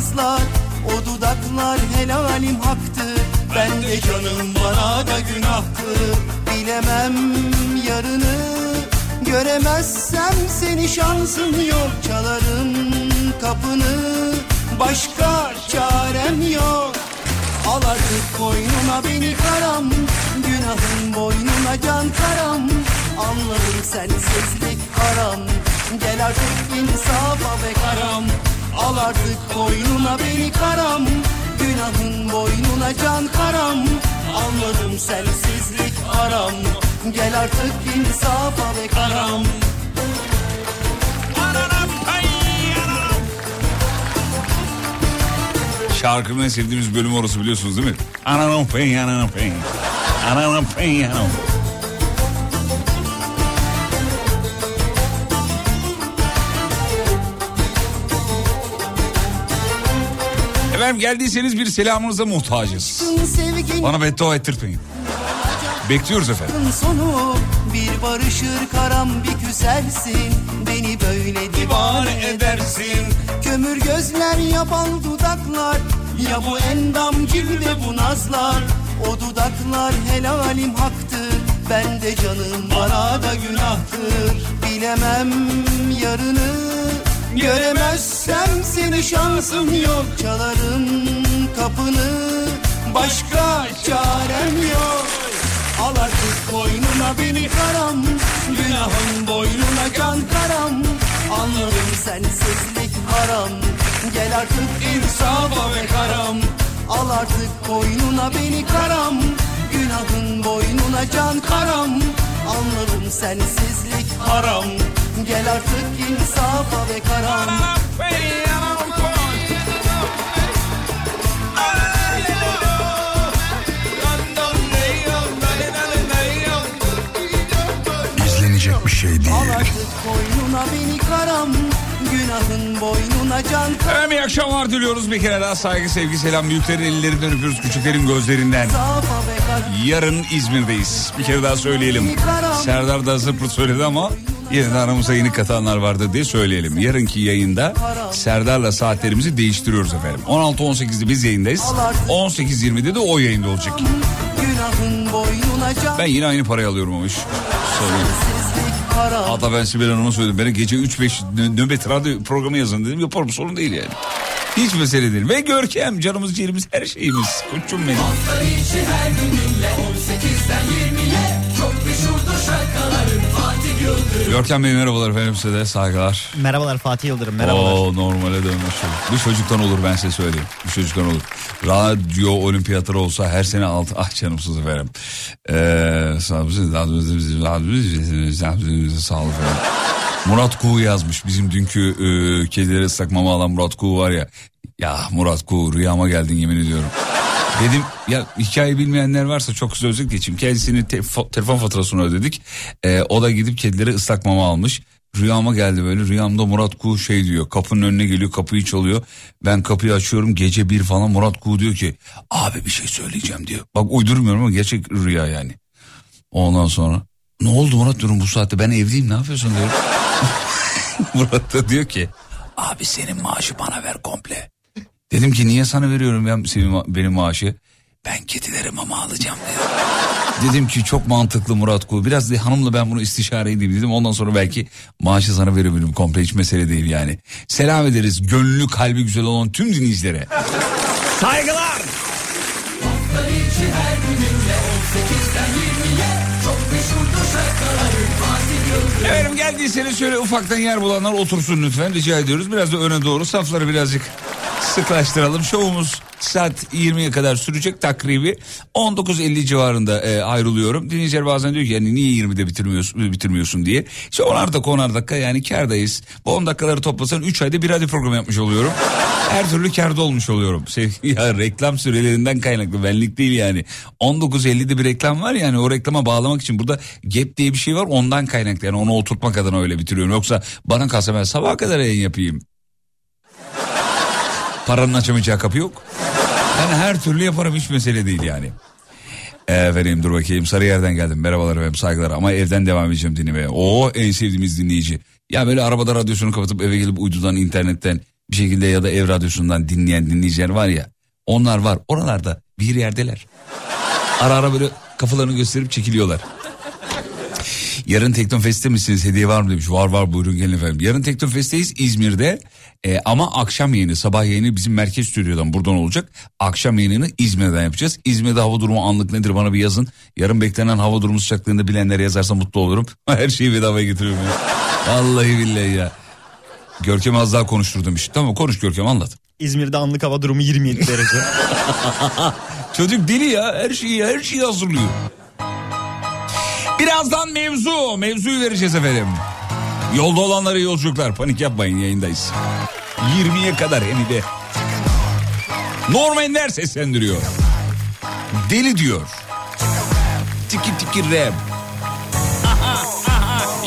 nazlar O dudaklar helalim haktı. Ben de canım bana da günahtı. Bilemem yarını Göremezsem seni şansın yok. Çalarım kapını Başka çarem yok. Al artık koynuna beni karam Günahın boynuna can karam. Anladım sensizlik haram. Gel artık insafa ve karam Al artık koynuna beni karam. Günahın boynuna can karam. Anladım sensizlik haram Gel artık insafa ve karam. Şarkının en sevdiğimiz bölüm orası biliyorsunuz değil mi? Ananın pen, ananın pen. Ananın pen, ananın Efendim geldiyseniz bir selamınıza muhtacız. Bana beddua ettirtmeyin. Bekliyoruz efendim. Sonu bir barışır karam bir küsersin Beni böyle divane edersin Kömür gözler yaban dudaklar Ya bu endam cilve bu nazlar O dudaklar helalim haktır Ben de canım bana da günahtır Bilemem yarını Göremezsem seni şansım yok. Çalarım kapını Başka çarem yok. Al artık boynuna beni karam Günahın boynuna can karam. Anladım sensizlik haram. Gel artık insafa ve karam. Al artık boynuna beni karam Günahın boynuna can karam. Anladım sensizlik haram Gel artık insafa ve karam İzlenecek bir şey değil. Al artık boynuna beni karam Günahın boynuna can Efendim iyi akşamlar diliyoruz bir kere daha saygı sevgi selam büyüklerin ellerinden öpüyoruz küçüklerin gözlerinden. Yarın İzmir'deyiz. Bir kere daha söyleyelim. Serdar da zıpır söyledi ama yine aramıza yeni katanlar vardı diye söyleyelim. Yarınki yayında Serdar'la saatlerimizi değiştiriyoruz efendim. 16-18'de biz yayındayız. 18-20'de de o yayında olacak. Ben yine aynı parayı alıyorum ama haram Hatta ben Sibel Hanım'a söyledim. Beni gece 3-5 nö- nöbet radyo programı yazın dedim. Yaparım sorun değil yani. Hiç mesele değil. Ve Görkem canımız ciğerimiz her şeyimiz. Koçum benim. Görkem Bey merhabalar efendim size de saygılar. Merhabalar Fatih Yıldırım merhabalar. Oo normale dönmüş. Bu çocuktan olur ben size söyleyeyim. Bu çocuktan olur. Radyo olimpiyatları olsa her sene altı. Ah canımsız efendim. Ee, sağ olun efendim. Murat Kuğu yazmış. Bizim dünkü e, kedileri ıslak mama alan Murat Kuğu var ya. Ya Murat Kuğu rüyama geldin yemin ediyorum. Dedim ya hikaye bilmeyenler varsa çok özet geçeyim. Kendisinin te- telefon faturasını ödedik. Ee, o da gidip kedilere ıslak mama almış. Rüyama geldi böyle rüyamda Murat Kuğu şey diyor kapının önüne geliyor kapıyı çalıyor. Ben kapıyı açıyorum gece bir falan Murat Kuğu diyor ki abi bir şey söyleyeceğim diyor. Bak uydurmuyorum ama gerçek rüya yani. Ondan sonra ne oldu Murat diyorum bu saatte ben evliyim ne yapıyorsun diyor. Murat da diyor ki abi senin maaşı bana ver komple. Dedim ki niye sana veriyorum ben senin benim maaşı? Ben kedilere mama alacağım dedim. dedim ki çok mantıklı Murat Kuğu. Biraz da hanımla ben bunu istişare edeyim dedim. Ondan sonra belki maaşı sana verebilirim komple hiç mesele değil yani. Selam ederiz gönlü kalbi güzel olan tüm dinleyicilere. Saygılar. Efendim geldiyseniz şöyle ufaktan yer bulanlar otursun lütfen rica ediyoruz. Biraz da öne doğru safları birazcık sıklaştıralım. Şovumuz saat 20'ye kadar sürecek takribi 19.50 civarında e, ayrılıyorum. Dinleyiciler bazen diyor ki yani niye 20'de bitirmiyorsun, bitirmiyorsun diye. İşte 10'ar dakika 10'ar dakika yani kardayız. Bu 10 dakikaları toplasan 3 ayda bir radyo program yapmış oluyorum. Her türlü karda olmuş oluyorum. Şey, ya reklam sürelerinden kaynaklı benlik değil yani. 19.50'de bir reklam var yani o reklama bağlamak için burada gap diye bir şey var ondan kaynaklı. Yani onu oturtmak adına öyle bitiriyorum. Yoksa bana kalsa ben sabaha kadar yayın yapayım. Paranın açamayacağı kapı yok. Ben her türlü yaparım hiç mesele değil yani. Efendim dur bakayım Sarıyer'den geldim. Merhabalar efendim saygılar ama evden devam edeceğim dinlemeye. O en sevdiğimiz dinleyici. Ya böyle arabada radyosunu kapatıp eve gelip uydudan internetten bir şekilde ya da ev radyosundan dinleyen dinleyiciler var ya. Onlar var oralarda bir yerdeler. Ara ara böyle kafalarını gösterip çekiliyorlar. Yarın Teknofest'te misiniz? Hediye var mı demiş. Var var buyurun gelin efendim. Yarın Teknofest'teyiz İzmir'de. Ee, ama akşam yayını sabah yayını bizim merkez stüdyodan buradan olacak. Akşam yayınını İzmir'den yapacağız. İzmir'de hava durumu anlık nedir bana bir yazın. Yarın beklenen hava durumu sıcaklığında bilenlere yazarsa mutlu olurum. Her şeyi bedavaya getiriyorum ya. Vallahi billahi ya. Görkem az daha konuştur demiş. Tamam konuş Görkem anlat. İzmir'de anlık hava durumu 27 derece. Çocuk deli ya her şeyi her şeyi hazırlıyor. Birazdan mevzu. Mevzuyu vereceğiz efendim. Yolda olanlara yolculuklar. Panik yapmayın yayındayız. 20'ye kadar hem de. Norm Ender seslendiriyor. Deli diyor. Tiki tiki rap.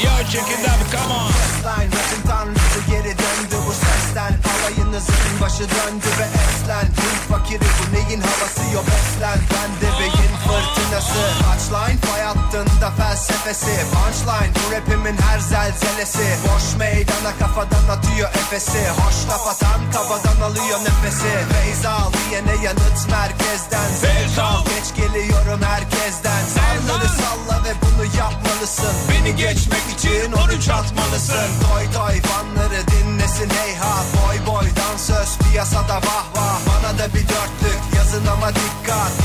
Yo check it out come on. Seslen rapin tanrısı geri döndü bu sesten Alayınızın başı döndü ve eslen Hint fakiri bu neyin havası yok beslen Ben de fırtınası. Touchline fay hattında felsefesi. Punchline bu rapimin her zelzelesi. Boş meydana kafadan atıyor efesi. Hoş laf atan kafadan alıyor nefesi. Feyz al diyene yanıt merkezden. Al. Geç geliyorum herkesten. Salları salla ve bunu yapmalısın. Beni geçmek için 13 atmalısın. Toy toy fanları dinlesin heyhat Boy boy dansöz piyasada vah vah. Bana da bir dörtlük yazın ama dikkat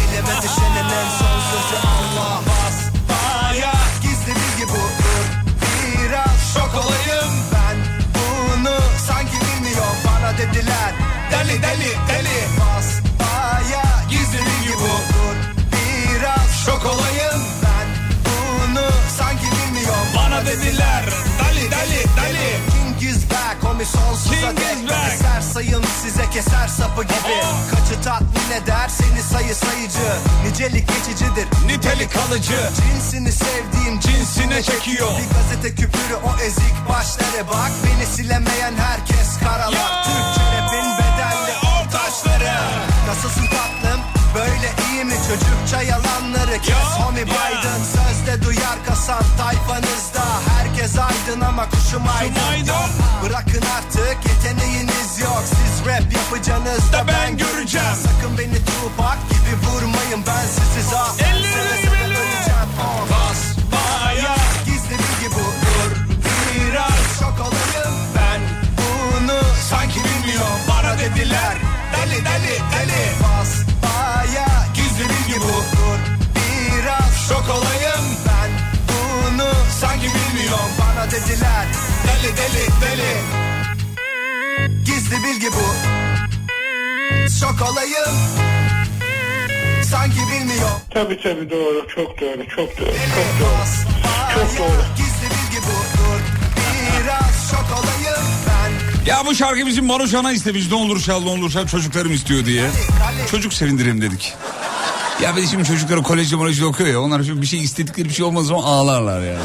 keser sapı gibi. Kaçı tatmin eder seni sayı sayıcı. Nicelik geçicidir Nitelik kalıcı. Cinsini sevdiğim cinsine çekiyor. Bir gazete küpürü o ezik başları. Bak Beni silemeyen herkes karalar Türkçe rapin bedelli ortaçları. Nasılsın tatlım böyle iyi mi? Çocukça yalanları kes Homie Biden. Sözde duyar kasan tayfanızda. Herkes aydın ama kuşum aydın. Bırakın artık yok. Siz rap yapacaksınız da ben göreceğim. Sakın beni Tupac gibi vurmayın. Ben sizi zaten Seve seve öleceğim Bas baya gizli bilgi bu dur Biraz şok olayım ben. Bunu sanki bilmiyorum Bana dediler deli deli deli. Bas baya gizli bilgi bu dur Biraz şok olayım ben. Bunu sanki bilmiyorum Bana dediler deli deli deli Gizli bilgi bu Şok olayım Sanki bilmiyorum Tabii tabii doğru, çok doğru, çok doğru, Deli çok doğru. Çok doğru. Gizli bilgi bu dur Biraz şok olayım ben Ya bu şarkı bizim Maruşan'a istemiş. Ne olur çal ne olur çal çocuklarım istiyor diye. Çocuk sevindirelim dedik. Ya de şimdi çocukları kolejde kolejde okuyor ya. Onlar şimdi bir şey istedikleri bir şey olmaz zaman ağlarlar yani.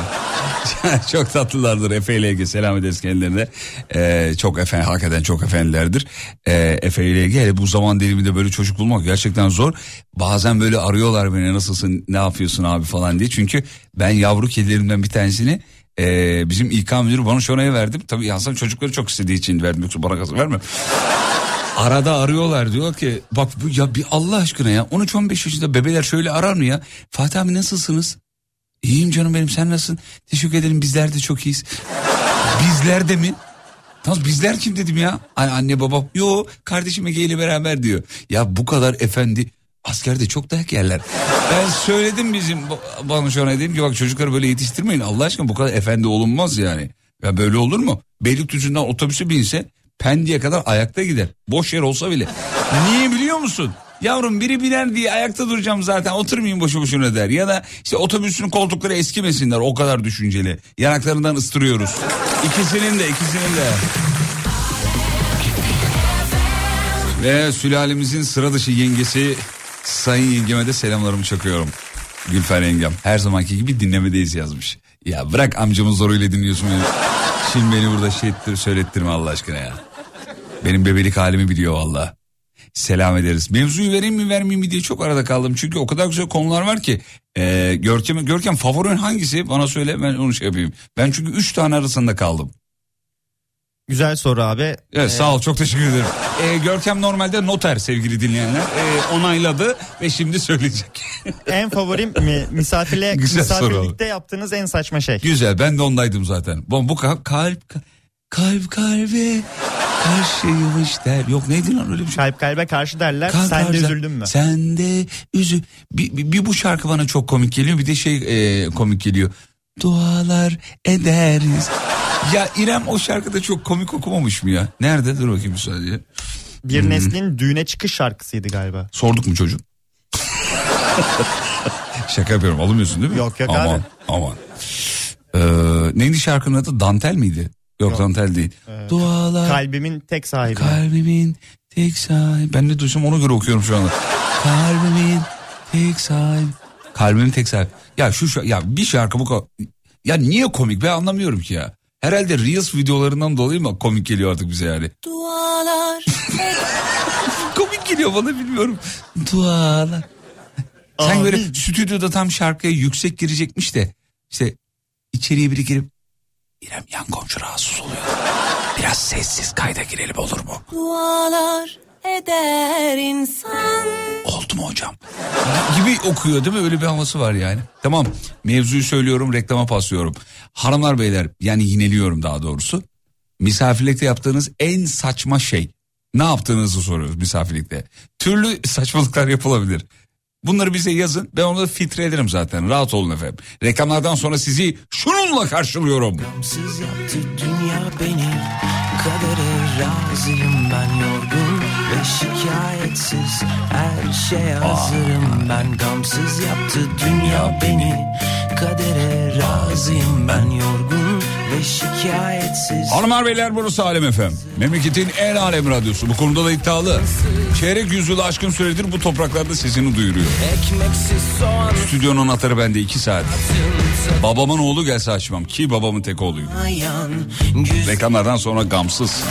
çok tatlılardır Efe ile Ege selam ederiz kendilerine. Ee, çok efendi hakikaten çok efendilerdir. Ee, Efe ile Ege hele bu zaman diliminde böyle çocuk bulmak gerçekten zor. Bazen böyle arıyorlar beni nasılsın ne yapıyorsun abi falan diye. Çünkü ben yavru kedilerimden bir tanesini ee, bizim İK müdürü bana şuraya verdim. Tabii Hasan çocukları çok istediği için verdim yoksa bana kalsın vermem. Arada arıyorlar diyor ki bak bu ya bir Allah aşkına ya 13-15 yaşında bebeler şöyle arar mı ya? Fatih abi nasılsınız? İyiyim canım benim sen nasılsın? Teşekkür ederim bizler de çok iyiyiz. bizler de mi? Tamam bizler kim dedim ya? Hani anne baba yo kardeşim Ege ile beraber diyor. Ya bu kadar efendi askerde çok dayak yerler. Ben söyledim bizim ba- bana şu an dedim ki bak çocukları böyle yetiştirmeyin Allah aşkına bu kadar efendi olunmaz yani. Ya böyle olur mu? Beylikdüzü'nden otobüse binse Pendik'e kadar ayakta gider. Boş yer olsa bile. Niye biliyor musun? Yavrum biri biner diye ayakta duracağım zaten oturmayayım boşu boşuna der. Ya da işte otobüsün koltukları eskimesinler o kadar düşünceli. Yanaklarından ıstırıyoruz. İkisinin de ikisinin de. Ve sülalemizin sıra dışı yengesi Sayın yengeme de selamlarımı çakıyorum. Gülfer yengem her zamanki gibi dinlemedeyiz yazmış. Ya bırak amcamın zoruyla dinliyorsun beni. Şimdi beni burada şey ettir, söylettirme Allah aşkına ya. Benim bebelik halimi biliyor valla. Selam ederiz. Mevzuyu vereyim mi vermeyeyim mi diye çok arada kaldım. Çünkü o kadar güzel konular var ki. Ee, Görkem, Görkem favorin hangisi bana söyle ben onu şey yapayım. Ben çünkü üç tane arasında kaldım. Güzel soru abi. Evet sağ ol çok teşekkür ederim. Ee, Görkem normalde noter sevgili dinleyenler. Ee, onayladı ve şimdi söyleyecek. En favorim mi, misafirle, Güzel soru misafirlikte yaptığınız en saçma şey. Güzel ben de ondaydım zaten. Bu, bu kalp, kalp kalp kalbe karşıymış der. Yok neydi lan öyle bir şey. Kalp kalbe karşı derler. Kalp sen de kalbe- üzüldün mü? Sen de üzü. Bir, bir, bir bu şarkı bana çok komik geliyor bir de şey e, komik geliyor. Dualar ederiz. Ya İrem o şarkıda çok komik okumamış mı ya? Nerede? Dur bakayım bir saniye. Bir Hmm. neslin düğüne çıkış şarkısıydı galiba. Sorduk mu çocuk? Şaka yapıyorum alınmıyorsun değil mi? Yok, yok aman, abi. Aman Ee, neydi şarkının adı? Dantel miydi? Yok, Yok. dantel değil. Dualar Kalbimin tek sahibi. kalbimin tek sahibi. Ben ne duysam ona göre okuyorum şu anda. Kalbimin tek sahibi. Kalbimin tek sahibi. Ya şu, şu ya bir şarkı bu. Ya niye komik ben anlamıyorum ki ya. Herhalde Reels videolarından dolayı mı komik geliyor artık bize yani? Dualar komik geliyor bana bilmiyorum. Dualar. Sen Abi. böyle stüdyoda tam şarkıya yüksek girecekmiş de işte içeriye biri girip İrem yan komşu rahatsız oluyor. Biraz sessiz kayda girelim olur mu? Dualar eder insan Oldu mu hocam? Gibi okuyor değil mi? Öyle bir havası var yani. Tamam mevzuyu söylüyorum reklama paslıyorum. Hanımlar beyler yani yineliyorum daha doğrusu. Misafirlikte yaptığınız en saçma şey. Ne yaptığınızı soruyoruz misafirlikte. Türlü saçmalıklar yapılabilir. Bunları bize yazın. Ben onu da filtre ederim zaten. Rahat olun efendim. Reklamlardan sonra sizi şununla karşılıyorum. Gamsız yaptı dünya beni. Kadere razıyım ben yorgun Ve şikayetsiz. Her şeye hazırım ben. Gamsız yaptı dünya beni. Kadere razıyım ben yorgun Hanımlar beyler burası Alem efem. Memleketin en alem radyosu. Bu konuda da iddialı. Çeyrek yüzyılı aşkın süredir bu topraklarda sesini duyuruyor. Stüdyonun anahtarı bende iki saat. Babamın oğlu gelse açmam ki babamın tek oğluyum. Reklamlardan sonra gamsız.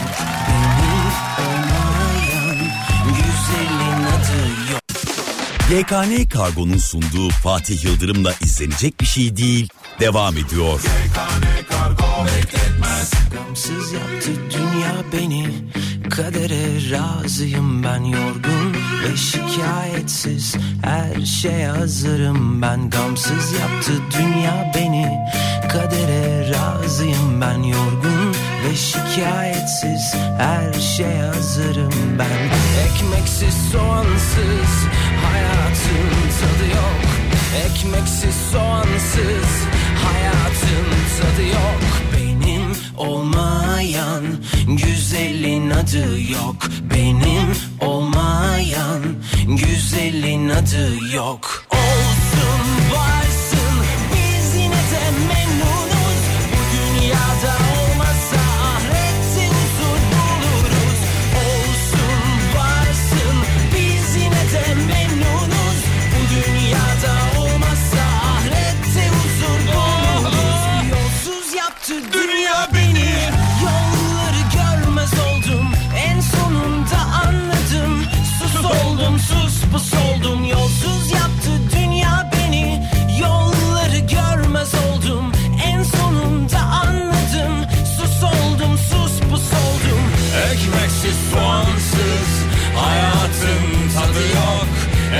YKN Kargo'nun sunduğu Fatih Yıldırım'la izlenecek bir şey değil. Devam ediyor. Gamsız yaptı dünya beni. Kadere razıyım ben yorgun Ve şikayetsiz. Her şeye hazırım ben. Gamsız yaptı dünya beni. Kadere razıyım ben yorgun Ve şikayetsiz. Her şeye hazırım ben. Ekmeksiz soğansız. Hayatın tadı yok. Ekmeksiz soğansız. Hayatın tadı yok olmayan güzelin adı yok. Benim olmayan güzelin adı yok. Olsun varsın pus oldum Yolsuz yaptı dünya beni. Yolları görmez oldum En sonunda anladım. Sus oldum sus pus oldum Ekmeksiz soğansız Hayatın tadı yok.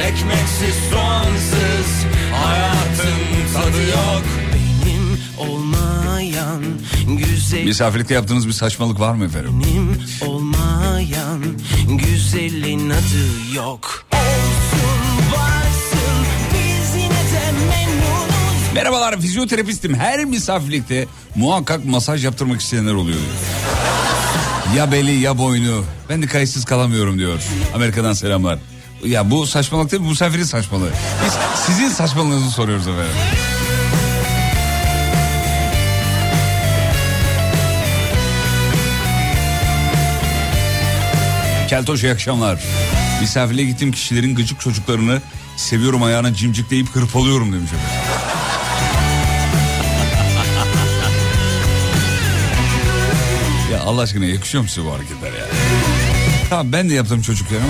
Ekmeksiz soğansız Hayatın tadı yok. Benim olmayan güzel Misafirlikte yaptığınız bir saçmalık var mı efendim? Benim olmayan güzelin adı yok. Merhabalar fizyoterapistim. Her misafirlikte muhakkak masaj yaptırmak isteyenler oluyor. diyor. Ya beli ya boynu. Ben de kayıtsız kalamıyorum diyor. Amerika'dan selamlar. Ya bu saçmalık değil bu misafirin saçmalığı. Biz sizin saçmalığınızı soruyoruz efendim. Keltoş iyi akşamlar. Misafirliğe gittiğim kişilerin gıcık çocuklarını seviyorum ayağına cimcikleyip hırpalıyorum demiş. Ya Allah aşkına yakışıyor mu size bu hareketler ya? Tamam ben de yaptım çocuklarıma.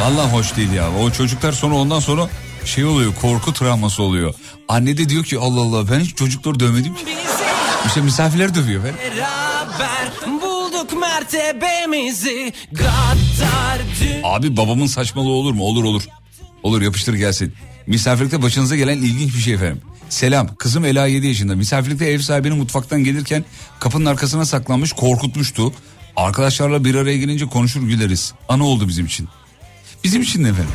Vallahi hoş değil ya. O çocuklar sonra ondan sonra şey oluyor korku travması oluyor. Anne de diyor ki Allah Allah ben hiç çocukları dövmedim ki. İşte misafirler dövüyor ben. Beraber mertebemizi Gaddar Abi babamın saçmalığı olur mu? Olur olur. Olur yapıştır gelsin. Misafirlikte başınıza gelen ilginç bir şey efendim. Selam kızım Ela 7 yaşında. Misafirlikte ev sahibinin mutfaktan gelirken kapının arkasına saklanmış korkutmuştu. Arkadaşlarla bir araya gelince konuşur güleriz. Ana oldu bizim için. Bizim için de efendim.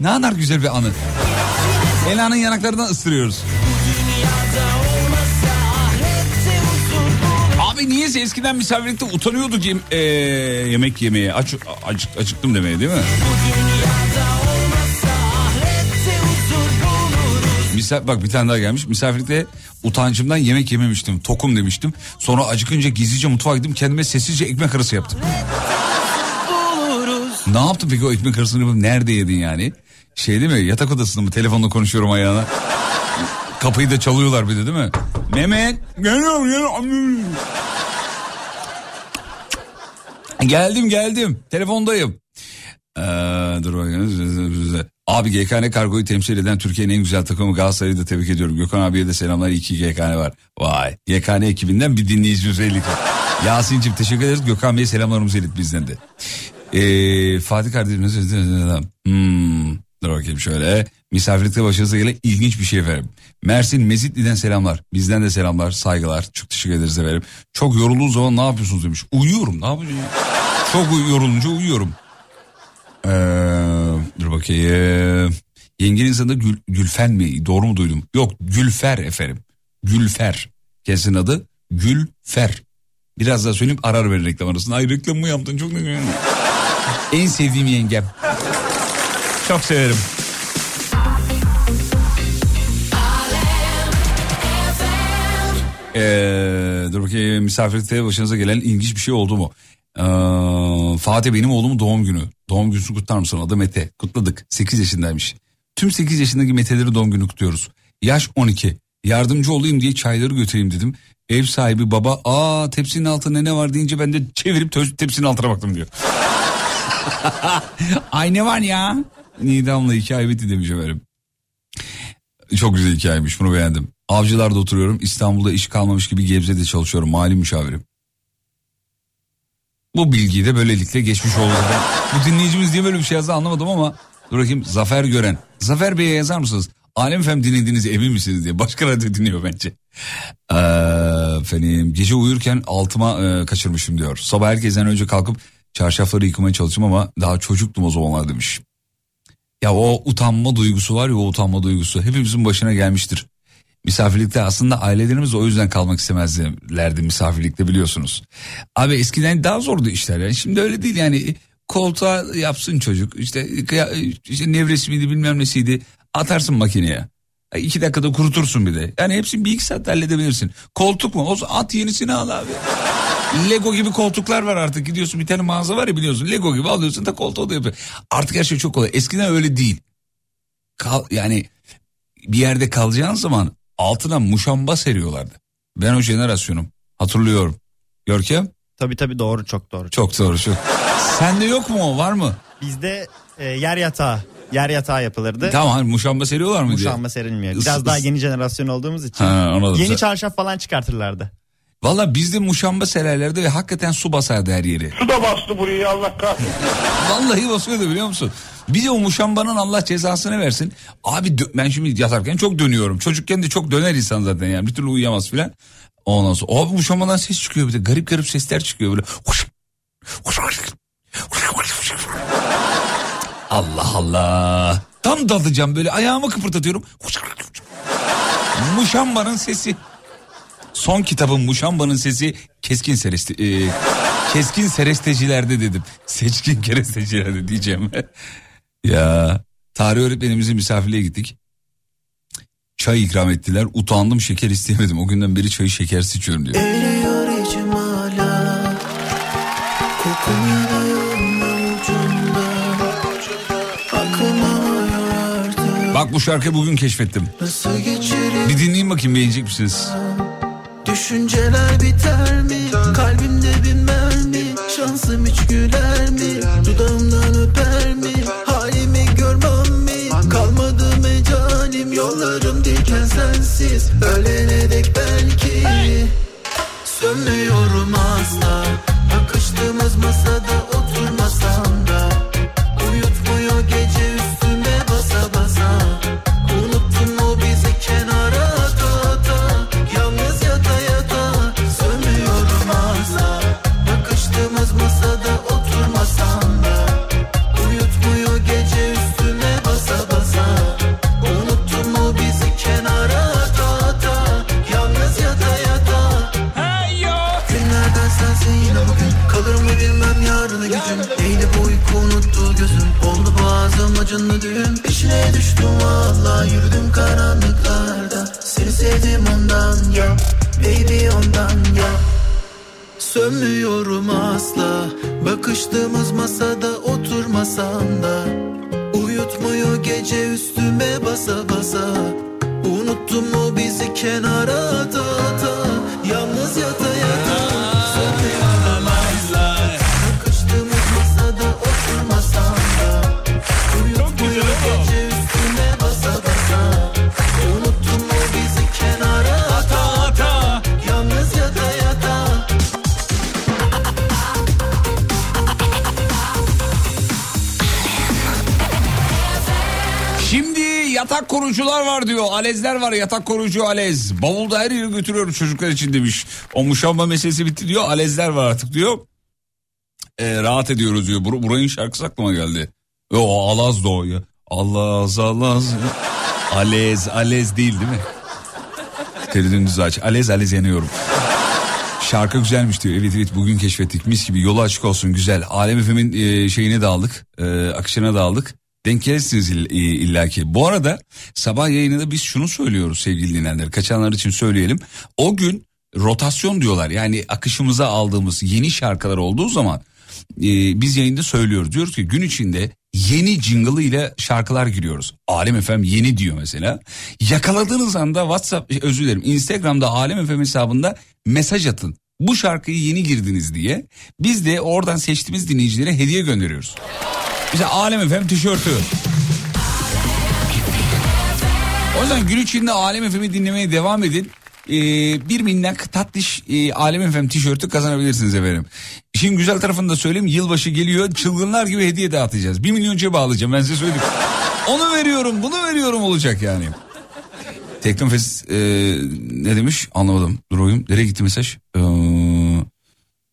Ne kadar güzel bir anı. Ela'nın yanaklarından ısırıyoruz. Abi niyeyse eskiden misafirlikte utanıyorduk yem- eee, yemek yemeye. Aç, acık, acıktım demeye değil mi? Misafir, bak bir tane daha gelmiş. Misafirlikte utancımdan yemek yememiştim. Tokum demiştim. Sonra acıkınca gizlice mutfağa gittim. Kendime sessizce ekmek arası yaptım. ne yaptın peki o ekmek arasını yapıp nerede yedin yani? Şey değil mi yatak odasında mı telefonla konuşuyorum ayağına. Kapıyı da çalıyorlar bir de değil mi? Mehmet geliyorum geliyorum. Geldim geldim telefondayım. Ee, dur bakayım. Abi GKN Kargo'yu temsil eden Türkiye'nin en güzel takımı Galatasaray'ı da tebrik ediyorum. Gökhan abiye de selamlar. İyi ki GKN var. Vay. GKN ekibinden bir dinleyicimiz ilet. Yasin'cim teşekkür ederiz. Gökhan Bey'e selamlarımızı ilet bizden de. Ee, Fatih kardeşimiz. Hmm, bakayım şöyle. Misafirlikte başınıza ilginç bir şey efendim. Mersin Mezitli'den selamlar. Bizden de selamlar, saygılar. Çok teşekkür ederiz efendim. Çok yorulduğu zaman ne yapıyorsunuz demiş. Uyuyorum ne yapacağım ya? Çok yorulunca uyuyorum. Ee, dur bakayım. Yengenin adı Gül, Gülfen mi? Doğru mu duydum? Yok Gülfer efendim. Gülfer. Kendisinin adı Gülfer. Biraz daha söyleyeyim arar ver reklam arasında. Ay reklam mı yaptın çok ne En sevdiğim yengem. Çok severim. Ee, dur bakayım misafirlikte başınıza gelen ilginç bir şey oldu mu? Ee, Fatih benim oğlumun doğum günü. Doğum gününü kutlar mısın? Adı Mete. Kutladık. 8 yaşındaymış. Tüm 8 yaşındaki Mete'leri doğum günü kutluyoruz. Yaş 12. Yardımcı olayım diye çayları götüreyim dedim. Ev sahibi baba aa tepsinin altında ne var deyince ben de çevirip tepsinin altına baktım diyor. Ay ne var ya? Nidam'la hikaye bitti demiş efendim. Çok güzel hikayemiş bunu beğendim. Avcılar'da oturuyorum. İstanbul'da iş kalmamış gibi Gebze'de çalışıyorum. Mali müşavirim. Bu bilgiyi de böylelikle geçmiş oldu. Bu dinleyicimiz diye böyle bir şey yazdı anlamadım ama dur bakayım Zafer Gören. Zafer Bey'e yazar mısınız? Alem Efem dinlediğinize emin misiniz diye. Başka radyo dinliyor bence. Ee, efendim gece uyurken altıma e, kaçırmışım diyor. Sabah herkesten önce kalkıp çarşafları yıkamaya çalıştım ama daha çocuktum o zamanlar demiş. Ya o utanma duygusu var ya o utanma duygusu hepimizin başına gelmiştir. Misafirlikte aslında ailelerimiz o yüzden kalmak istemezlerdi misafirlikte biliyorsunuz. Abi eskiden daha zordu işler yani şimdi öyle değil yani koltuğa yapsın çocuk işte, işte nevresi miydi bilmem nesiydi atarsın makineye. İki dakikada kurutursun bir de. Yani hepsini bir iki saat halledebilirsin. Koltuk mu? O at yenisini al abi. Lego gibi koltuklar var artık gidiyorsun bir tane mağaza var ya biliyorsun. Lego gibi alıyorsun da koltuğu da yapıyor. Artık her şey çok kolay. Eskiden öyle değil. Kal, yani bir yerde kalacağın zaman altına muşamba seriyorlardı. Ben o jenerasyonum. Hatırlıyorum. Görkem? Tabii tabii doğru çok doğru. Çok doğru çok. Sende yok mu o var mı? Bizde e, yer yatağı. Yer yatağı yapılırdı. Tamam hani muşamba seriyorlar mı diye. Muşamba serilmiyor. Is- Biraz daha is- yeni jenerasyon olduğumuz için. Ha, anladım. Yeni çarşaf falan çıkartırlardı. Valla bizde muşamba sererlerdi ve hakikaten su basardı her yeri. Su da bastı burayı Allah kahretsin. Vallahi basıyordu biliyor musun? Bir de o muşambanın Allah cezasını versin. Abi ben şimdi yatarken çok dönüyorum. Çocukken de çok döner insan zaten yani. Bir türlü uyuyamaz filan. Ondan sonra abi muşambadan ses çıkıyor bir de. Garip garip sesler çıkıyor böyle. Allah Allah. Tam dalacağım böyle ayağımı kıpırdatıyorum. Muşambanın sesi. Son kitabım Muşamba'nın sesi keskin seresti, e, keskin serestecilerde dedim. Seçkin kerestecilerde diyeceğim. ya tarih öğretmenimizin misafirliğe gittik. Çay ikram ettiler. Utandım şeker istemedim. O günden beri çayı şekersiz içiyorum diyor. Bak bu şarkıyı bugün keşfettim. Bir dinleyin bakayım beğenecek misiniz? Düşünceler biter mi? Kalbimde bir mermi Şansım hiç güler mi? Dudağımdan öper mi? Halimi görmem mi? Kalmadı mecalim Yollarım diken sensiz. Ölene dek belki. Sönmüyorum asla. Bakıştığımız masada acınlı düğüm Peşine düştüm. Valla Yürüdüm karanlıklarda. Seni sevdim ondan ya Baby ondan ya. Sönmüyorum asla. Bakıştığımız masada oturmasam da. Uyutmuyor gece üstüme basa basa. Unuttum o bizi kenara ata ata? Yalnız yata yatak korucular var diyor. Alezler var yatak korucu alez. Bavulda her yere götürüyorum çocuklar için demiş. O muşamba meselesi bitti diyor. Alezler var artık diyor. Ee, rahat ediyoruz diyor. Bur buranın şarkısı aklıma geldi. O Alaz da o ya. Alaz Alaz. Alez Alez değil değil mi? Feridun aç. Alez Alez yanıyorum. Şarkı güzelmiş diyor. Evet evet bugün keşfettik. Mis gibi yolu açık olsun güzel. Alem Efem'in e, şeyine de aldık. E, akışına da. Denk gelirsiniz ill- e, illaki. Bu arada sabah yayınında biz şunu söylüyoruz sevgili dinleyenler. Kaçanlar için söyleyelim. O gün rotasyon diyorlar. Yani akışımıza aldığımız yeni şarkılar olduğu zaman e, biz yayında söylüyoruz. Diyoruz ki gün içinde yeni jingle ile şarkılar giriyoruz. Alem FM yeni diyor mesela. Yakaladığınız anda WhatsApp özür dilerim Instagram'da Alem FM hesabında mesaj atın. Bu şarkıyı yeni girdiniz diye. Biz de oradan seçtiğimiz dinleyicilere hediye gönderiyoruz. Mesela Alem FM tişörtü. O yüzden gün içinde Alem FM'i dinlemeye devam edin. Ee, bir minnak tatlış e, Alem FM tişörtü kazanabilirsiniz efendim. Şimdi güzel tarafını da söyleyeyim. Yılbaşı geliyor. Çılgınlar gibi hediye dağıtacağız. Bir milyon cebe alacağım ben size söyleyeyim. Onu veriyorum bunu veriyorum olacak yani. Teknofest e, ne demiş anlamadım. Dur oyum nereye gitti mesaj? Ee,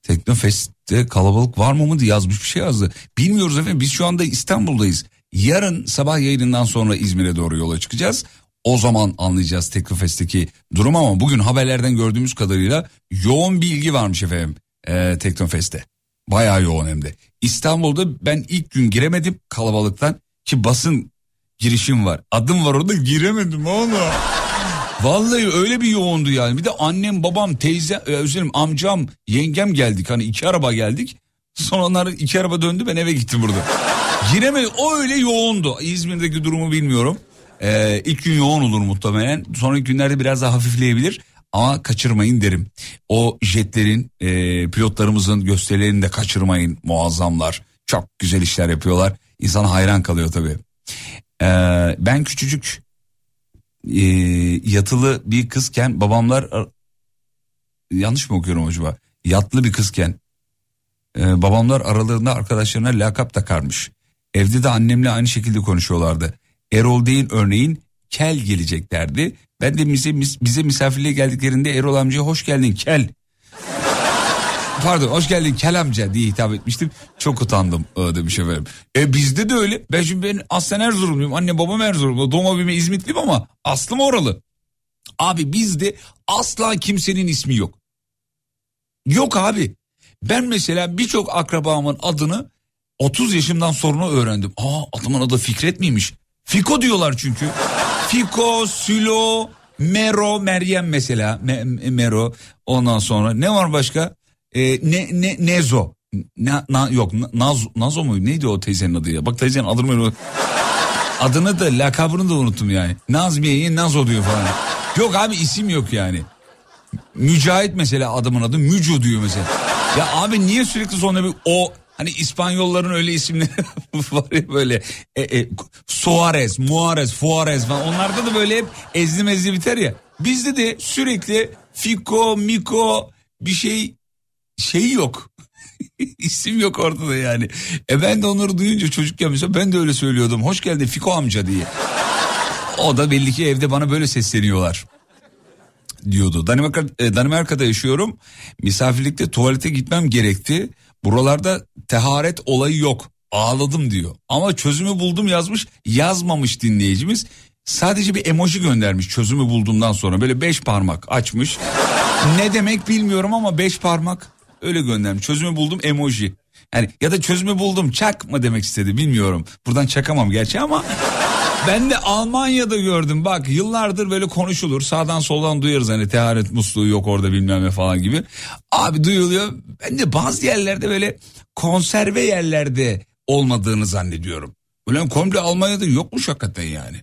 Teknofest'te kalabalık var mı mı diye yazmış bir şey yazdı. Bilmiyoruz efendim biz şu anda İstanbul'dayız. Yarın sabah yayınından sonra İzmir'e doğru yola çıkacağız. O zaman anlayacağız Teknofest'teki durum ama bugün haberlerden gördüğümüz kadarıyla yoğun bir ilgi varmış efendim e, Teknofest'te. Bayağı yoğun hem de. İstanbul'da ben ilk gün giremedim kalabalıktan ki basın girişim var. Adım var orada giremedim onu. Vallahi öyle bir yoğundu yani. Bir de annem, babam, teyze, e, özür amcam, yengem geldik. Hani iki araba geldik. Sonra onlar iki araba döndü ben eve gittim burada. Giremedim. O öyle yoğundu. İzmir'deki durumu bilmiyorum. Ee, ilk gün yoğun olur muhtemelen. Sonraki günlerde biraz daha hafifleyebilir. Ama kaçırmayın derim. O jetlerin, e, pilotlarımızın gösterilerini de kaçırmayın. Muazzamlar. Çok güzel işler yapıyorlar. İnsan hayran kalıyor tabii. Ee, ben küçücük e, yatılı bir kızken babamlar ar- yanlış mı okuyorum acaba? Yatlı bir kızken e, babamlar aralarında arkadaşlarına lakap takarmış. Evde de annemle aynı şekilde konuşuyorlardı. Erol değil örneğin kel gelecek derdi. Ben de bize, bize misafirliğe geldiklerinde Erol amcaya hoş geldin kel. Pardon hoş geldin kel amca diye hitap etmiştim. Çok utandım e, demiş efendim. E bizde de öyle. Ben şimdi ben aslen Erzurumluyum. Anne babam Erzurumlu. Doğma büyüme İzmitliyim ama aslım oralı. Abi bizde asla kimsenin ismi yok. Yok abi. Ben mesela birçok akrabamın adını 30 yaşımdan sonra öğrendim. Aa adamın adı Fikret miymiş? Fiko diyorlar çünkü. Fiko, Sülo, Mero, Meryem mesela. Me- Mero. Ondan sonra ne var başka? Ee, ne, ne, Nezo. Na, na, yok Naz, Nazo muydu? Neydi o teyzenin adı ya? Bak teyzenin adını Adını da lakabını da unuttum yani. Nazmiye'yi Nazo diyor falan. Yok abi isim yok yani. Mücahit mesela adamın adı Müco diyor mesela. Ya abi niye sürekli sonra bir o hani İspanyolların öyle isimleri var ya böyle e, e, Suarez, Muarez, Fuarez falan onlarda da böyle hep ezli mezli biter ya. Bizde de sürekli Fiko, Miko bir şey şey yok. İsim yok ortada yani. E ben de onları duyunca çocukken mesela ben de öyle söylüyordum. Hoş geldin Fiko amca diye. O da belli ki evde bana böyle sesleniyorlar diyordu. Danimarka, e, Danimarka'da yaşıyorum. Misafirlikte tuvalete gitmem gerekti. Buralarda teharet olayı yok. Ağladım diyor. Ama çözümü buldum yazmış. Yazmamış dinleyicimiz. Sadece bir emoji göndermiş çözümü bulduğundan sonra. Böyle beş parmak açmış. ne demek bilmiyorum ama beş parmak öyle göndermiş. Çözümü buldum emoji. Yani ya da çözümü buldum çak mı demek istedi bilmiyorum. Buradan çakamam gerçi ama ben de Almanya'da gördüm bak yıllardır böyle konuşulur sağdan soldan duyarız hani teharet musluğu yok orada bilmem ne falan gibi. Abi duyuluyor ben de bazı yerlerde böyle konserve yerlerde olmadığını zannediyorum. Ulan komple Almanya'da yokmuş hakikaten yani.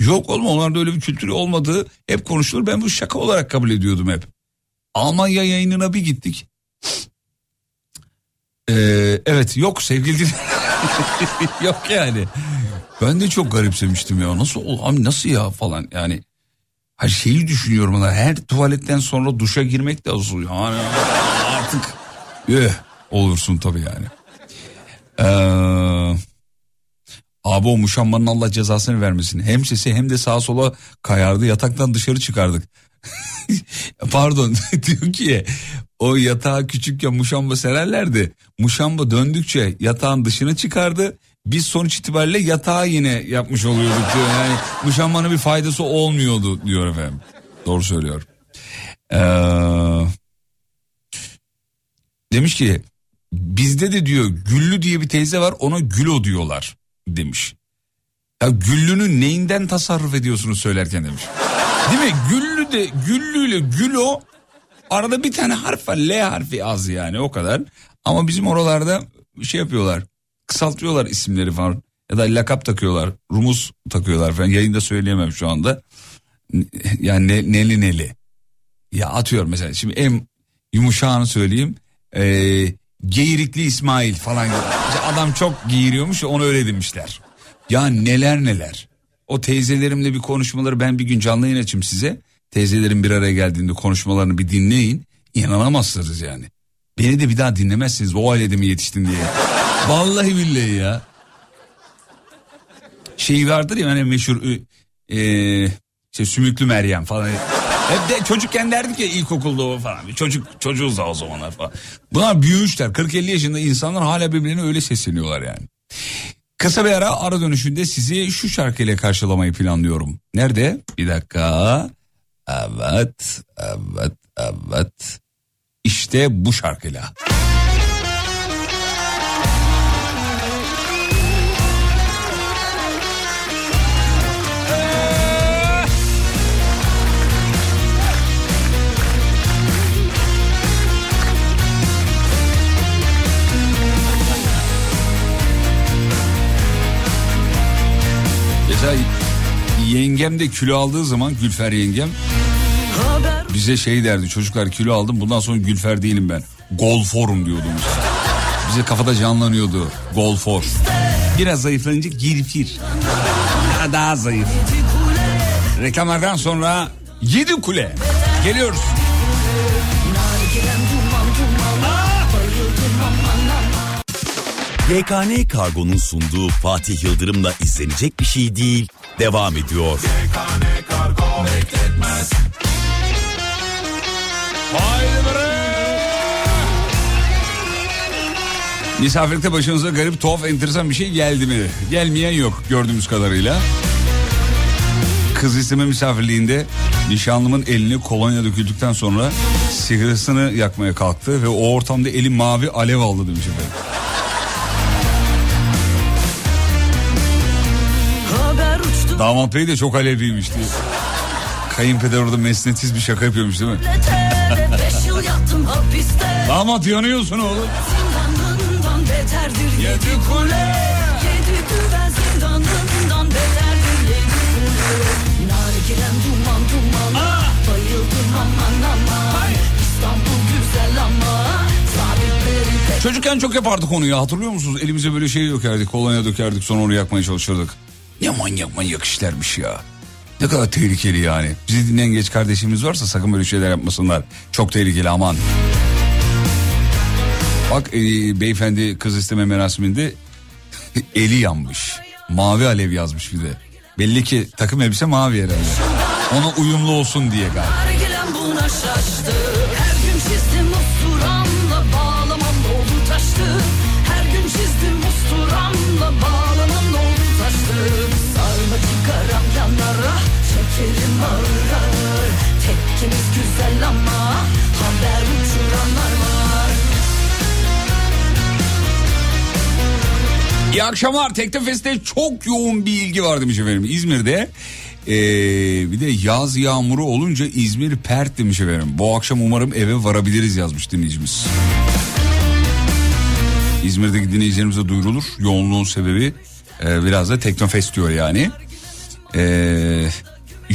Yok oğlum onlarda öyle bir kültürü olmadığı hep konuşulur ben bu şaka olarak kabul ediyordum hep. Almanya yayınına bir gittik. Ee, evet yok sevgili yok yani. Ben de çok garipsemiştim ya. Nasıl abi nasıl ya falan yani. Her şeyi düşünüyorum ona. Her tuvaletten sonra duşa girmek de olsun. Yani artık üh, olursun tabii yani. Ee, abi o muşambanın Allah cezasını vermesin. Hem sesi hem de sağa sola kayardı. Yataktan dışarı çıkardık. Pardon diyor ki o yatağa küçükken muşamba sererlerdi. Muşamba döndükçe yatağın dışına çıkardı biz sonuç itibariyle yatağı yine yapmış oluyorduk diyor. Yani muşambanın bir faydası olmuyordu diyor efendim. Doğru söylüyor. Ee, demiş ki bizde de diyor Güllü diye bir teyze var ona Gülo diyorlar demiş. Ya Güllü'nün neyinden tasarruf ediyorsunuz söylerken demiş. Değil mi? Güllü de Güllü ile Gülo arada bir tane harf var. L harfi az yani o kadar. Ama bizim oralarda şey yapıyorlar kısaltıyorlar isimleri falan. Ya da lakap takıyorlar. Rumuz takıyorlar falan. Yayında söyleyemem şu anda. Yani ne, neli neli. Ya atıyorum mesela. Şimdi en yumuşağını söyleyeyim. Ee, Geyrikli İsmail falan. İşte adam çok giyiriyormuş onu öyle demişler. Ya neler neler. O teyzelerimle bir konuşmaları ben bir gün canlı yayın açayım size. Teyzelerim bir araya geldiğinde konuşmalarını bir dinleyin. İnanamazsınız yani. Beni de bir daha dinlemezsiniz o ailede mi yetiştin diye. Vallahi billahi ya. Şey vardır ya hani meşhur e, şey Sümüklü Meryem falan. Hep de çocukken derdik ya ilkokulda o falan. Çocuk çocuğuz da o zamanlar falan. Bunlar büyümüşler. 40-50 yaşında insanlar hala birbirine öyle sesleniyorlar yani. Kısa bir ara ara dönüşünde sizi şu şarkıyla karşılamayı planlıyorum. Nerede? Bir dakika. Evet, evet, evet. İşte bu şarkıyla. Mesela yengem de kilo aldığı zaman Gülfer yengem bize şey derdi çocuklar kilo aldım bundan sonra Gülfer değilim ben. Golforum diyordu mesela. Bize kafada canlanıyordu golfor. Biraz zayıflanınca girfir. Daha, daha zayıf. Reklamlardan sonra yedi kule. Geliyoruz. YKN Kargo'nun sunduğu Fatih Yıldırım'la izlenecek bir şey değil devam ediyor. Misafirlikte başınıza garip, tuhaf, enteresan bir şey geldi mi? Gelmeyen yok gördüğümüz kadarıyla. Kız isteme misafirliğinde nişanlımın elini kolonya döküldükten sonra sigarasını yakmaya kalktı ve o ortamda eli mavi alev aldı demiş efendim. Damat bey de çok alevliymiş diye. Kayınpeder orada mesnetsiz bir şaka yapıyormuş değil mi? Damat yanıyorsun oğlum. Yedi kule Çocukken çok yapardık onu ya hatırlıyor musunuz? Elimize böyle şey dökerdik, kolonya dökerdik sonra onu yakmaya çalışırdık. Ne manyak manyak işlermiş ya. Ne kadar tehlikeli yani. Bizi dinleyen genç kardeşimiz varsa sakın böyle şeyler yapmasınlar. Çok tehlikeli aman. Bak e, beyefendi kız isteme merasiminde eli yanmış. Mavi alev yazmış bir de. Belli ki takım elbise mavi herhalde. Ona uyumlu olsun diye galiba. İyi akşamlar. Teknofest'te çok yoğun bir ilgi var demiş efendim. İzmir'de ee, bir de yaz yağmuru olunca İzmir pert demiş efendim. Bu akşam umarım eve varabiliriz yazmış dinleyicimiz. İzmir'deki dinleyicilerimize duyurulur. Yoğunluğun sebebi e, biraz da Teknofest diyor yani. E,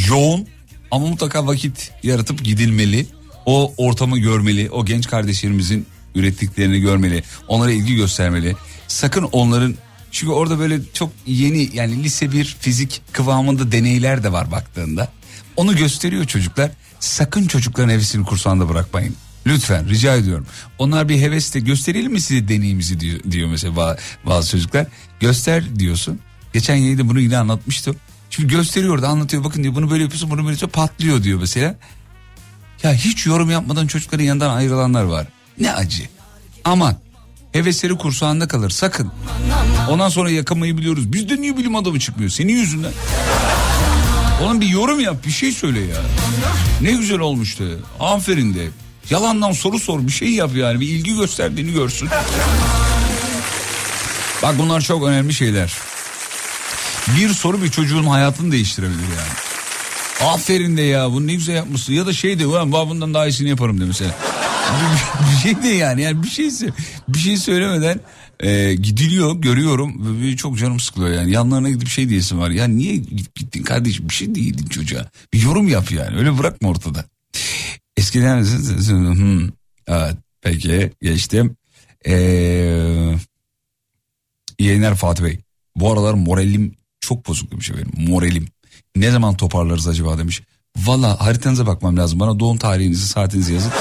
yoğun ama mutlaka vakit yaratıp gidilmeli. O ortamı görmeli. O genç kardeşlerimizin ürettiklerini görmeli. Onlara ilgi göstermeli. Sakın onların çünkü orada böyle çok yeni yani lise bir fizik kıvamında deneyler de var baktığında. Onu gösteriyor çocuklar. Sakın çocukların hevesini kursağında bırakmayın. Lütfen rica ediyorum. Onlar bir hevesle gösterelim mi size deneyimizi diyor, diyor mesela ba- bazı çocuklar. Göster diyorsun. Geçen yayında bunu yine anlatmıştım. Şimdi gösteriyor da anlatıyor bakın diyor bunu böyle yapıyorsun bunu böyle patlıyor diyor mesela. Ya hiç yorum yapmadan çocukların yanından ayrılanlar var. Ne acı. Aman hevesleri kursağında kalır sakın. Ondan sonra yakamayı biliyoruz. Bizde niye bilim adamı çıkmıyor? Senin yüzünden. Onun bir yorum yap bir şey söyle ya. Ne güzel olmuştu. Aferin de. Yalandan soru sor bir şey yap yani bir ilgi gösterdiğini görsün. Bak bunlar çok önemli şeyler. Bir soru bir çocuğun hayatını değiştirebilir yani. Aferin de ya bunu ne güzel yapmışsın. Ya da şey de ben bundan daha iyisini yaparım de mesela. bir, şey de yani yani bir şeyse bir şey söylemeden e, gidiliyor görüyorum ve çok canım sıkılıyor yani. Yanlarına gidip şey diyesin var ya niye gittin kardeşim? Bir şey değildin çocuğa. Bir yorum yap yani öyle bırakma ortada. Eskiden hmm, evet peki geçtim. Ee, yayınlar Fatih Bey. Bu aralar moralim çok bozuk demiş efendim moralim. Ne zaman toparlarız acaba demiş. Valla haritanıza bakmam lazım bana doğum tarihinizi saatinizi yazın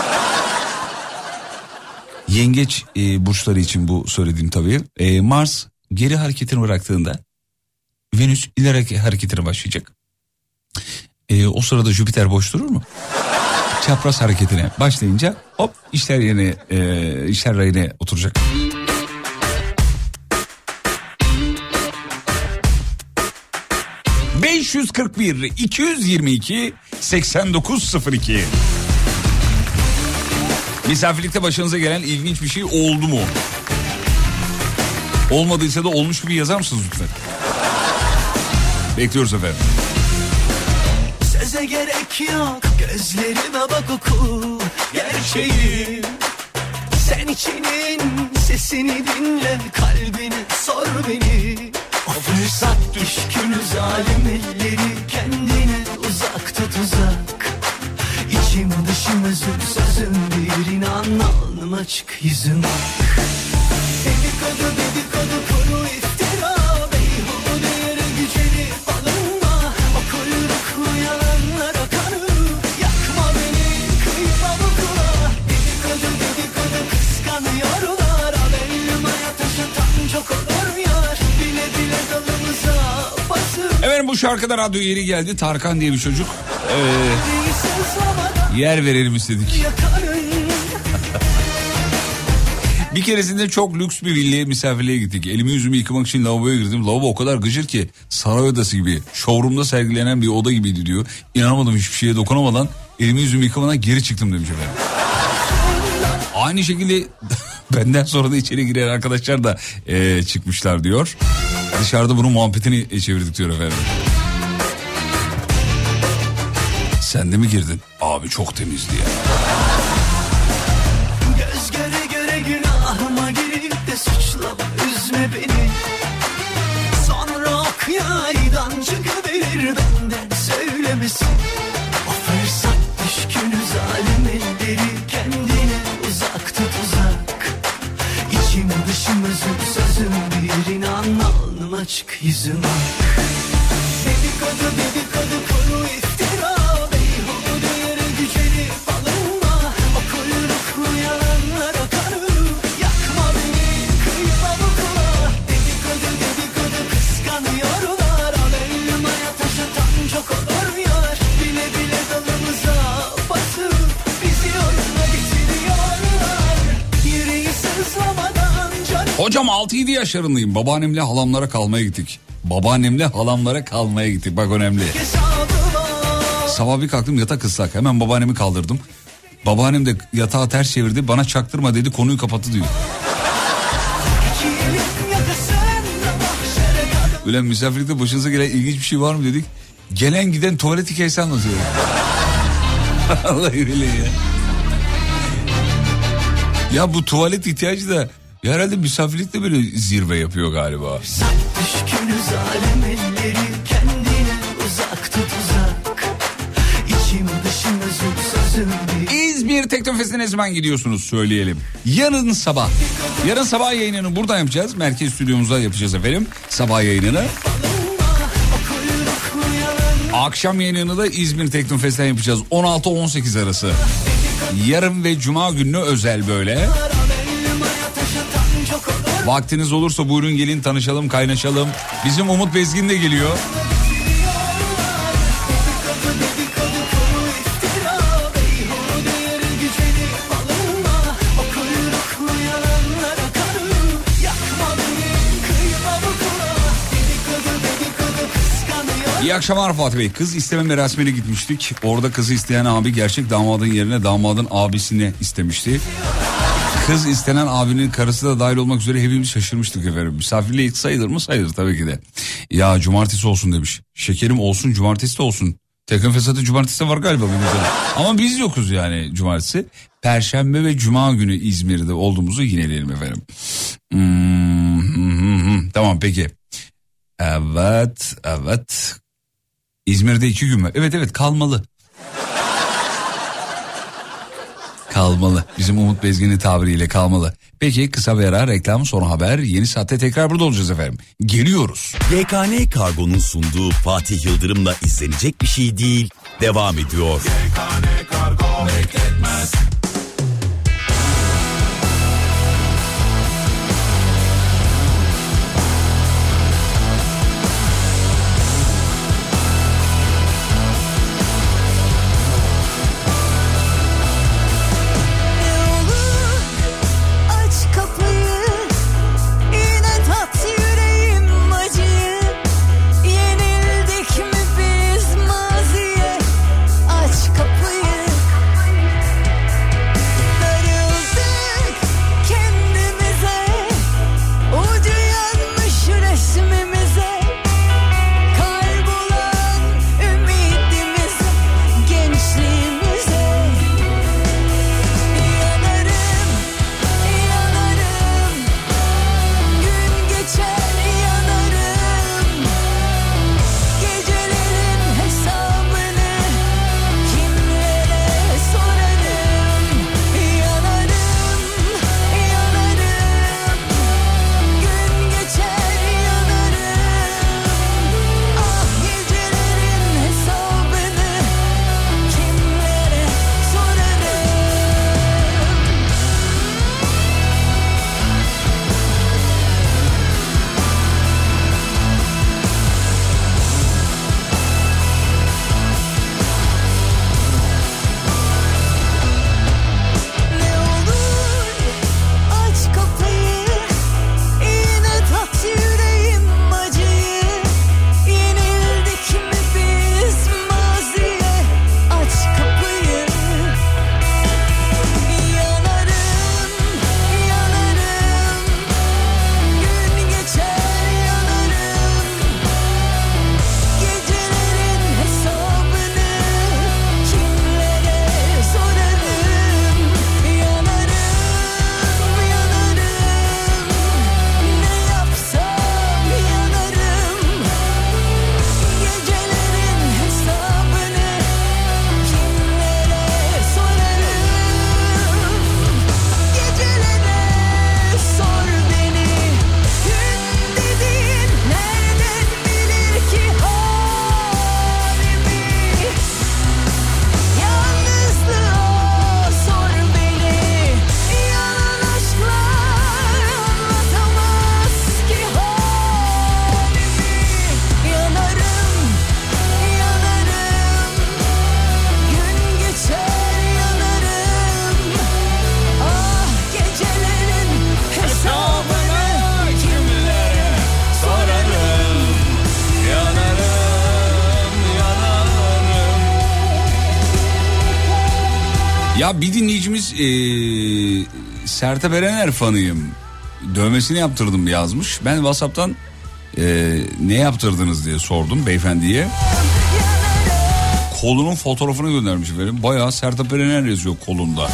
Yengeç e, burçları için bu söylediğim tabii. E, Mars geri hareketini bıraktığında Venüs ileri hareketine başlayacak. E, o sırada Jüpiter boş durur mu? Çapraz hareketine başlayınca hop işler yerine e, işler rayına oturacak. ...541 222 8902 Misafirlikte başınıza gelen ilginç bir şey oldu mu? Olmadıysa da olmuş gibi yazar mısınız lütfen? Bekliyoruz efendim. Söze gerek yok gözlerime bak oku gerçeği Sen içinin sesini dinle kalbine sor beni O fırsat düşkün zalim elleri kendine uzak tut uzak içim dışım özüm sözüm bir inan alnım açık yüzüm. Dedikodu dedikodu kuru iftira. Beyhude yere gücenip alınma. O kuyruklu yalanlara kanı. Yakma beni kıyma bu kula Dedikodu dedikodu kıskanıyorlar. Alelmaya taş atan çok olur yar. Bile bile dalımıza basın. Efendim bu şarkıda radyo yeri geldi. Tarkan diye bir çocuk. Ee, yer verelim istedik. Bir keresinde çok lüks bir villaya misafirliğe gittik. Elimi yüzümü yıkamak için lavaboya girdim. Lavabo o kadar gıcır ki saray odası gibi. Showroom'da sergilenen bir oda gibiydi diyor. İnanamadım hiçbir şeye dokunamadan elimi yüzümü yıkamadan geri çıktım demiş efendim. Aynı şekilde benden sonra da içeri giren arkadaşlar da eee, çıkmışlar diyor. Dışarıda bunun muhabbetini çevirdik diyor efendim. Sen de mi girdin? Abi çok temizdi ya. Göz göre göre günahıma girip de suçlama üzme beni Sonra ok yaydan çıkıverir benden söylemesin O fırsat düşkünü zalim elleri kendine uzak tut uzak İçim dışım özüm sözüm bir inan açık yüzüm Dedikodu dedikodu Hocam 6-7 yaşlarındayım. Babaannemle halamlara kalmaya gittik. Babaannemle halamlara kalmaya gittik. Bak önemli. Sabah bir kalktım yatak ıslak. Hemen babaannemi kaldırdım. Babaannem de yatağı ters çevirdi. Bana çaktırma dedi konuyu kapattı diyor. Ulan misafirlikte başınıza gelen ilginç bir şey var mı dedik. Gelen giden tuvalet hikayesi anlatıyor. Vallahi öyle ya. Ya bu tuvalet ihtiyacı da ya herhalde misafirlikte böyle zirve yapıyor galiba. İzmir Teknofest'e ne zaman gidiyorsunuz söyleyelim. Yarın sabah. Yarın sabah yayınını burada yapacağız. Merkez stüdyomuzda yapacağız efendim. Sabah yayınını. Akşam yayınını da İzmir Teknofest'ten yapacağız. 16-18 arası. Yarın ve cuma gününe özel böyle. Vaktiniz olursa buyurun gelin tanışalım kaynaşalım. Bizim Umut Bezgin de geliyor. İyi akşamlar Fatih Bey. Kız isteme merasimine gitmiştik. Orada kızı isteyen abi gerçek damadın yerine damadın abisini istemişti. Kız istenen abinin karısı da dahil olmak üzere hepimiz şaşırmıştık efendim. Misafirliğe sayılır mı? Sayılır tabii ki de. Ya cumartesi olsun demiş. Şekerim olsun cumartesi de olsun. Tekın fesatı cumartesi de var galiba. Ama biz yokuz yani cumartesi. Perşembe ve cuma günü İzmir'de olduğumuzu yineleyelim efendim. Hmm. Tamam peki. Evet, evet. İzmir'de iki gün mü? Evet evet kalmalı. Kalmalı. Bizim Umut Bezgin'in tabiriyle kalmalı. Peki kısa bir ara reklam sonra haber. Yeni saatte tekrar burada olacağız efendim. Geliyoruz. YKN Kargo'nun sunduğu Fatih Yıldırım'la izlenecek bir şey değil. Devam ediyor. Aç eee Sertab Erener fanıyım. Dövmesini yaptırdım yazmış. Ben Whatsapp'tan eee, ne yaptırdınız diye sordum beyefendiye. Kolunun fotoğrafını göndermiş efendim. Bayağı Sertab Erener yazıyor kolunda.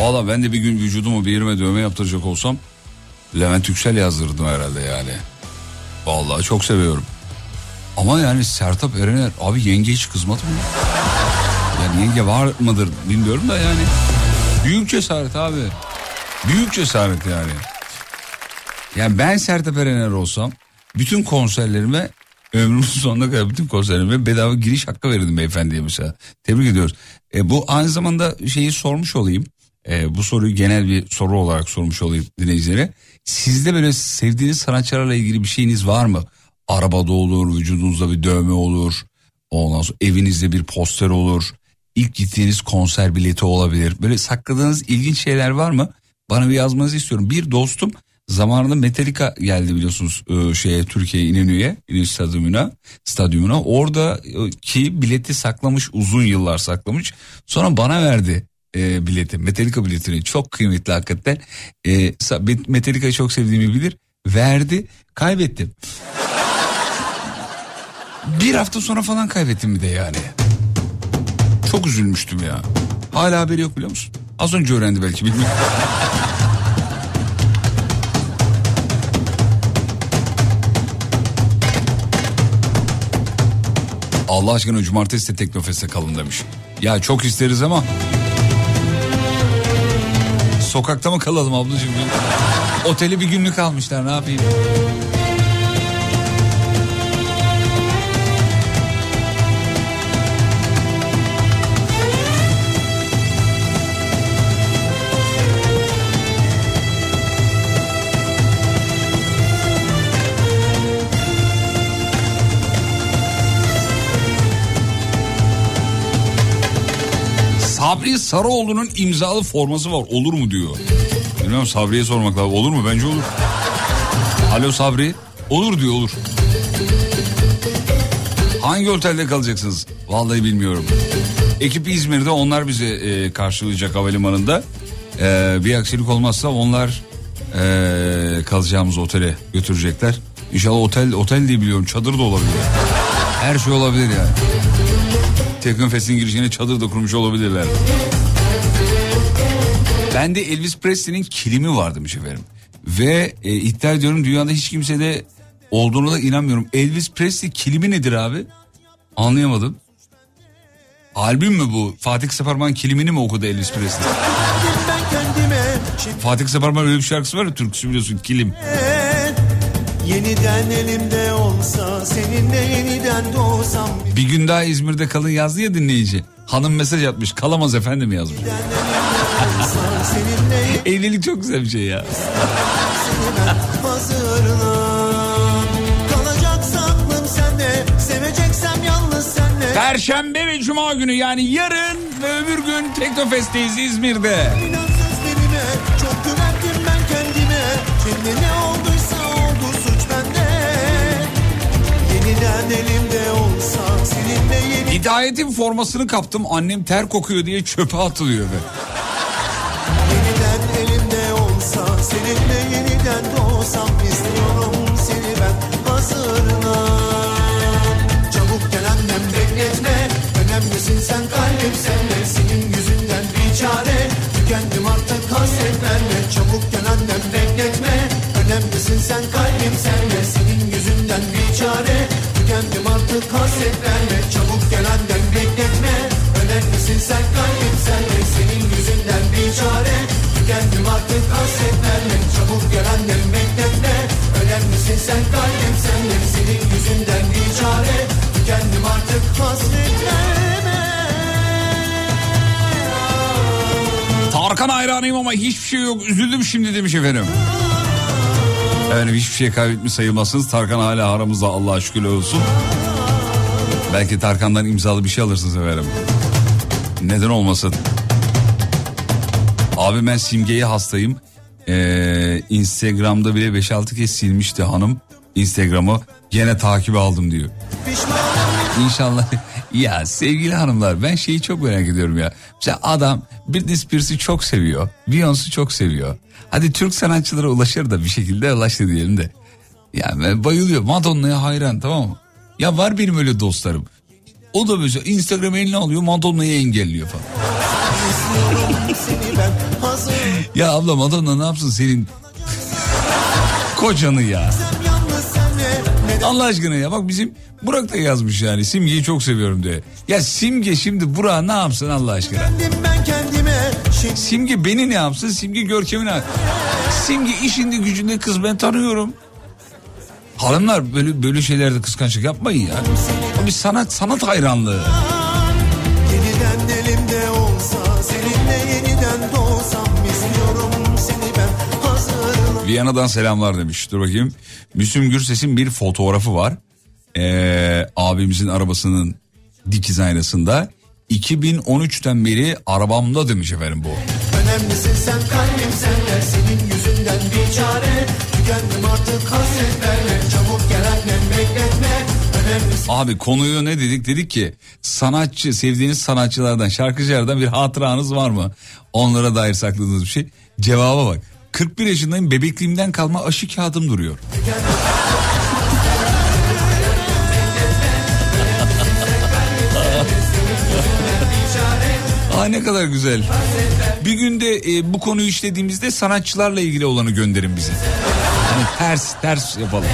Valla ben de bir gün vücudumu bir yerime dövme yaptıracak olsam Levent Yüksel yazdırdım herhalde yani. Vallahi çok seviyorum. Ama yani Sertab Erener abi yenge hiç kızmadı mı? Yani yenge var mıdır bilmiyorum da yani. Büyük cesaret abi. Büyük cesaret yani. Yani ben Sertab Erener olsam bütün konserlerime ömrümün sonuna kadar bütün konserlerime bedava giriş hakkı verirdim beyefendiye mesela. Tebrik ediyoruz. E, bu aynı zamanda şeyi sormuş olayım. E, bu soruyu genel bir soru olarak sormuş olayım dinleyicilere. Sizde böyle sevdiğiniz sanatçılarla ilgili bir şeyiniz var mı? Arabada olur, vücudunuzda bir dövme olur. Ondan sonra evinizde bir poster olur. İlk gittiğiniz konser bileti olabilir. Böyle sakladığınız ilginç şeyler var mı? Bana bir yazmanızı istiyorum. Bir dostum zamanında Metallica geldi biliyorsunuz e, şeye Türkiye İnönü'ye, İnönü stadyumuna, stadyumuna. Oradaki bileti saklamış uzun yıllar saklamış. Sonra bana verdi e, bileti, Metallica biletini. Çok kıymetli hakikaten. E, Metallica'yı çok sevdiğimi bilir. Verdi, kaybettim. Bir hafta sonra falan kaybettim bir de yani. Çok üzülmüştüm ya. Hala haberi yok biliyor musun? Az önce öğrendi belki bilmiyorum. Allah aşkına cumartesi de Teknofest'e kalın demiş. Ya çok isteriz ama. Sokakta mı kalalım ablacığım? Oteli bir günlük almışlar ne yapayım? Sabri Sarıoğlu'nun imzalı forması var olur mu diyor. Bilmiyorum Sabri'ye sormak lazım olur mu bence olur. Alo Sabri olur diyor olur. Hangi otelde kalacaksınız? Vallahi bilmiyorum. Ekip İzmir'de onlar bizi e, karşılayacak havalimanında. E, bir aksilik olmazsa onlar e, kalacağımız otele götürecekler. İnşallah otel otel diye biliyorum çadır da olabilir. Her şey olabilir yani. Teknofest'in girişine çadır da kurmuş olabilirler. Bende Elvis Presley'nin kilimi var demiş efendim. Ve e, iddia ediyorum dünyada hiç kimsede olduğunu da inanmıyorum. Elvis Presley kilimi nedir abi? Anlayamadım. Albüm mü bu? Fatih Seferman kilimini mi okudu Elvis Presley? Fatih Seferman öyle bir şarkısı var ya türküsü biliyorsun kilim. yeniden elimde Bir gün daha İzmir'de kalın yazdı ya dinleyici. Hanım mesaj atmış kalamaz efendim yazmış. Evlilik çok güzel bir şey ya. Perşembe ve Cuma günü yani yarın ve öbür gün Teknofest'teyiz İzmir'de. İnan Hidayetin formasını kaptım. Annem ter kokuyor diye çöpe atılıyor be. Yeniden elimde olsa seninle yeniden doğsam istiyorum seni ben hazırlan Çabuk gel annem bekletme. Önemlisin sen kalbim senle senin yüzünden bir çare. Tükendim artık hasretlerle çabuk gel annem bekletme. Önemlisin sen kalbim senle senin önemlisin sen kalbim senle senin yüzünden bir çare tükendim artık hasretlerle Tarkan hayranıyım ama hiçbir şey yok üzüldüm şimdi demiş efendim. Efendim hiçbir şey kaybetmiş sayılmazsınız. Tarkan hala aramızda Allah'a şükürler olsun. Belki Tarkan'dan imzalı bir şey alırsınız efendim. Neden olmasın? Abi ben simgeye hastayım. Ee, Instagram'da bile 5-6 kez silmişti hanım. Instagram'ı gene takibi aldım diyor. İnşallah. Ya sevgili hanımlar ben şeyi çok merak ediyorum ya. Mesela adam Britney Spears'ı çok seviyor. Beyoncé'u çok seviyor. Hadi Türk sanatçılara ulaşır da bir şekilde ulaştı diyelim de. Ya ben bayılıyor. Madonna'ya hayran tamam mı? Ya var benim öyle dostlarım. O da mesela Instagram eline alıyor Madonna'yı engelliyor falan. Ya abla Madonna ne yapsın senin kocanı ya. Allah aşkına ya bak bizim Burak da yazmış yani Simge'yi çok seviyorum diye. Ya Simge şimdi Burak ne yapsın Allah aşkına? Simge beni ne yapsın? Simge Görkem'i ne Simge işinde gücünde kız ben tanıyorum. Hanımlar böyle böyle şeylerde kıskançlık yapmayın ya. O bir sanat sanat hayranlığı. Viyana'dan selamlar demiş. Dur bakayım. Müslüm Gürses'in bir fotoğrafı var. Ee, abimizin arabasının dikiz aynasında. 2013'ten beri arabamda demiş efendim bu. Önemlisin sen kalbim sende senin yüzünden bir çare tükendim artık hasretlerle çabuk gel annem bekletme. Abi konuyu ne dedik? Dedik ki sanatçı, sevdiğiniz sanatçılardan, şarkıcılardan bir hatıranız var mı? Onlara dair sakladığınız bir şey. Cevaba bak. 41 yaşındayım bebekliğimden kalma aşı kağıdım duruyor. Aa ne kadar güzel. Bir günde e, bu konuyu işlediğimizde sanatçılarla ilgili olanı gönderin bize. Hani ters ters yapalım.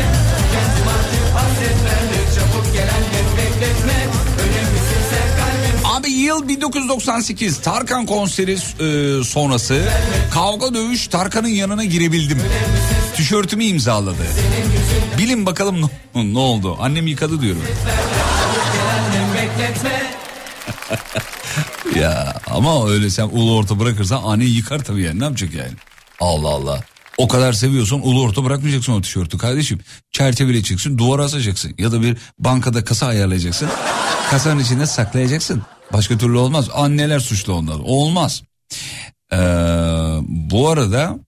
Yıl 1998 Tarkan konseri e, sonrası kavga dövüş Tarkan'ın yanına girebildim. Tişörtümü imzaladı. Bilin bakalım ne, ne oldu? Annem yıkadı diyorum. ya ama öyle sen ulu orta bırakırsan anne yıkar tabii yani ne yapacak yani? Allah Allah. O kadar seviyorsan ulu orta bırakmayacaksın o tişörtü kardeşim. Çerçeveleyeceksin duvara asacaksın ya da bir bankada kasa ayarlayacaksın. Kasanın içinde saklayacaksın. Başka türlü olmaz. Anneler suçlu onlar. Olmaz. Ee, bu arada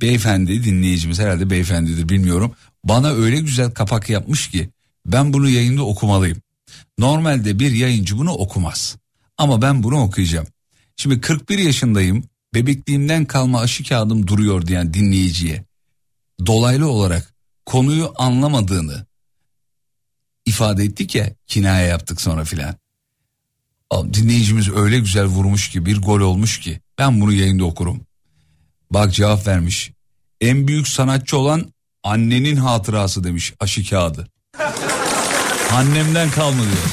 beyefendi dinleyicimiz herhalde beyefendidir bilmiyorum. Bana öyle güzel kapak yapmış ki ben bunu yayında okumalıyım. Normalde bir yayıncı bunu okumaz. Ama ben bunu okuyacağım. Şimdi 41 yaşındayım. Bebekliğimden kalma aşı kağıdım duruyor diyen dinleyiciye dolaylı olarak konuyu anlamadığını ifade ettik ya kinaya yaptık sonra filan. Dinleyicimiz öyle güzel vurmuş ki bir gol olmuş ki ben bunu yayında okurum. Bak cevap vermiş. En büyük sanatçı olan annenin hatırası demiş aşı kağıdı. Annemden kalma diyor.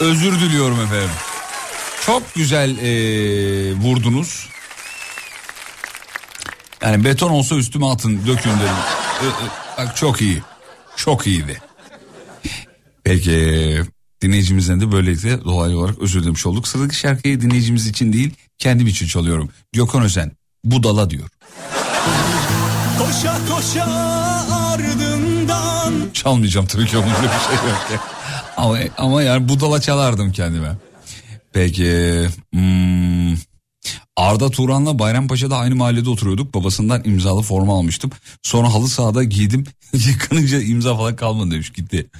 Özür diliyorum efendim. Çok güzel ee, vurdunuz. Yani beton olsa üstüme atın dökün dedim. Ö- ö- Bak çok iyi. Çok iyiydi. Peki dinleyicimizden de böylelikle dolaylı olarak özür dilemiş olduk. Sıradaki şarkıyı dinleyicimiz için değil kendim için çalıyorum. Gökhan Özen Budala diyor. Koşa koşa ardından Çalmayacağım tabii ki onun bir şey yok ya. Ama, ama yani budala çalardım kendime. Peki hmm, Arda Turan'la Bayrampaşa'da aynı mahallede oturuyorduk. Babasından imzalı forma almıştım. Sonra halı sahada giydim. Yıkanınca imza falan kalmadı demiş gitti.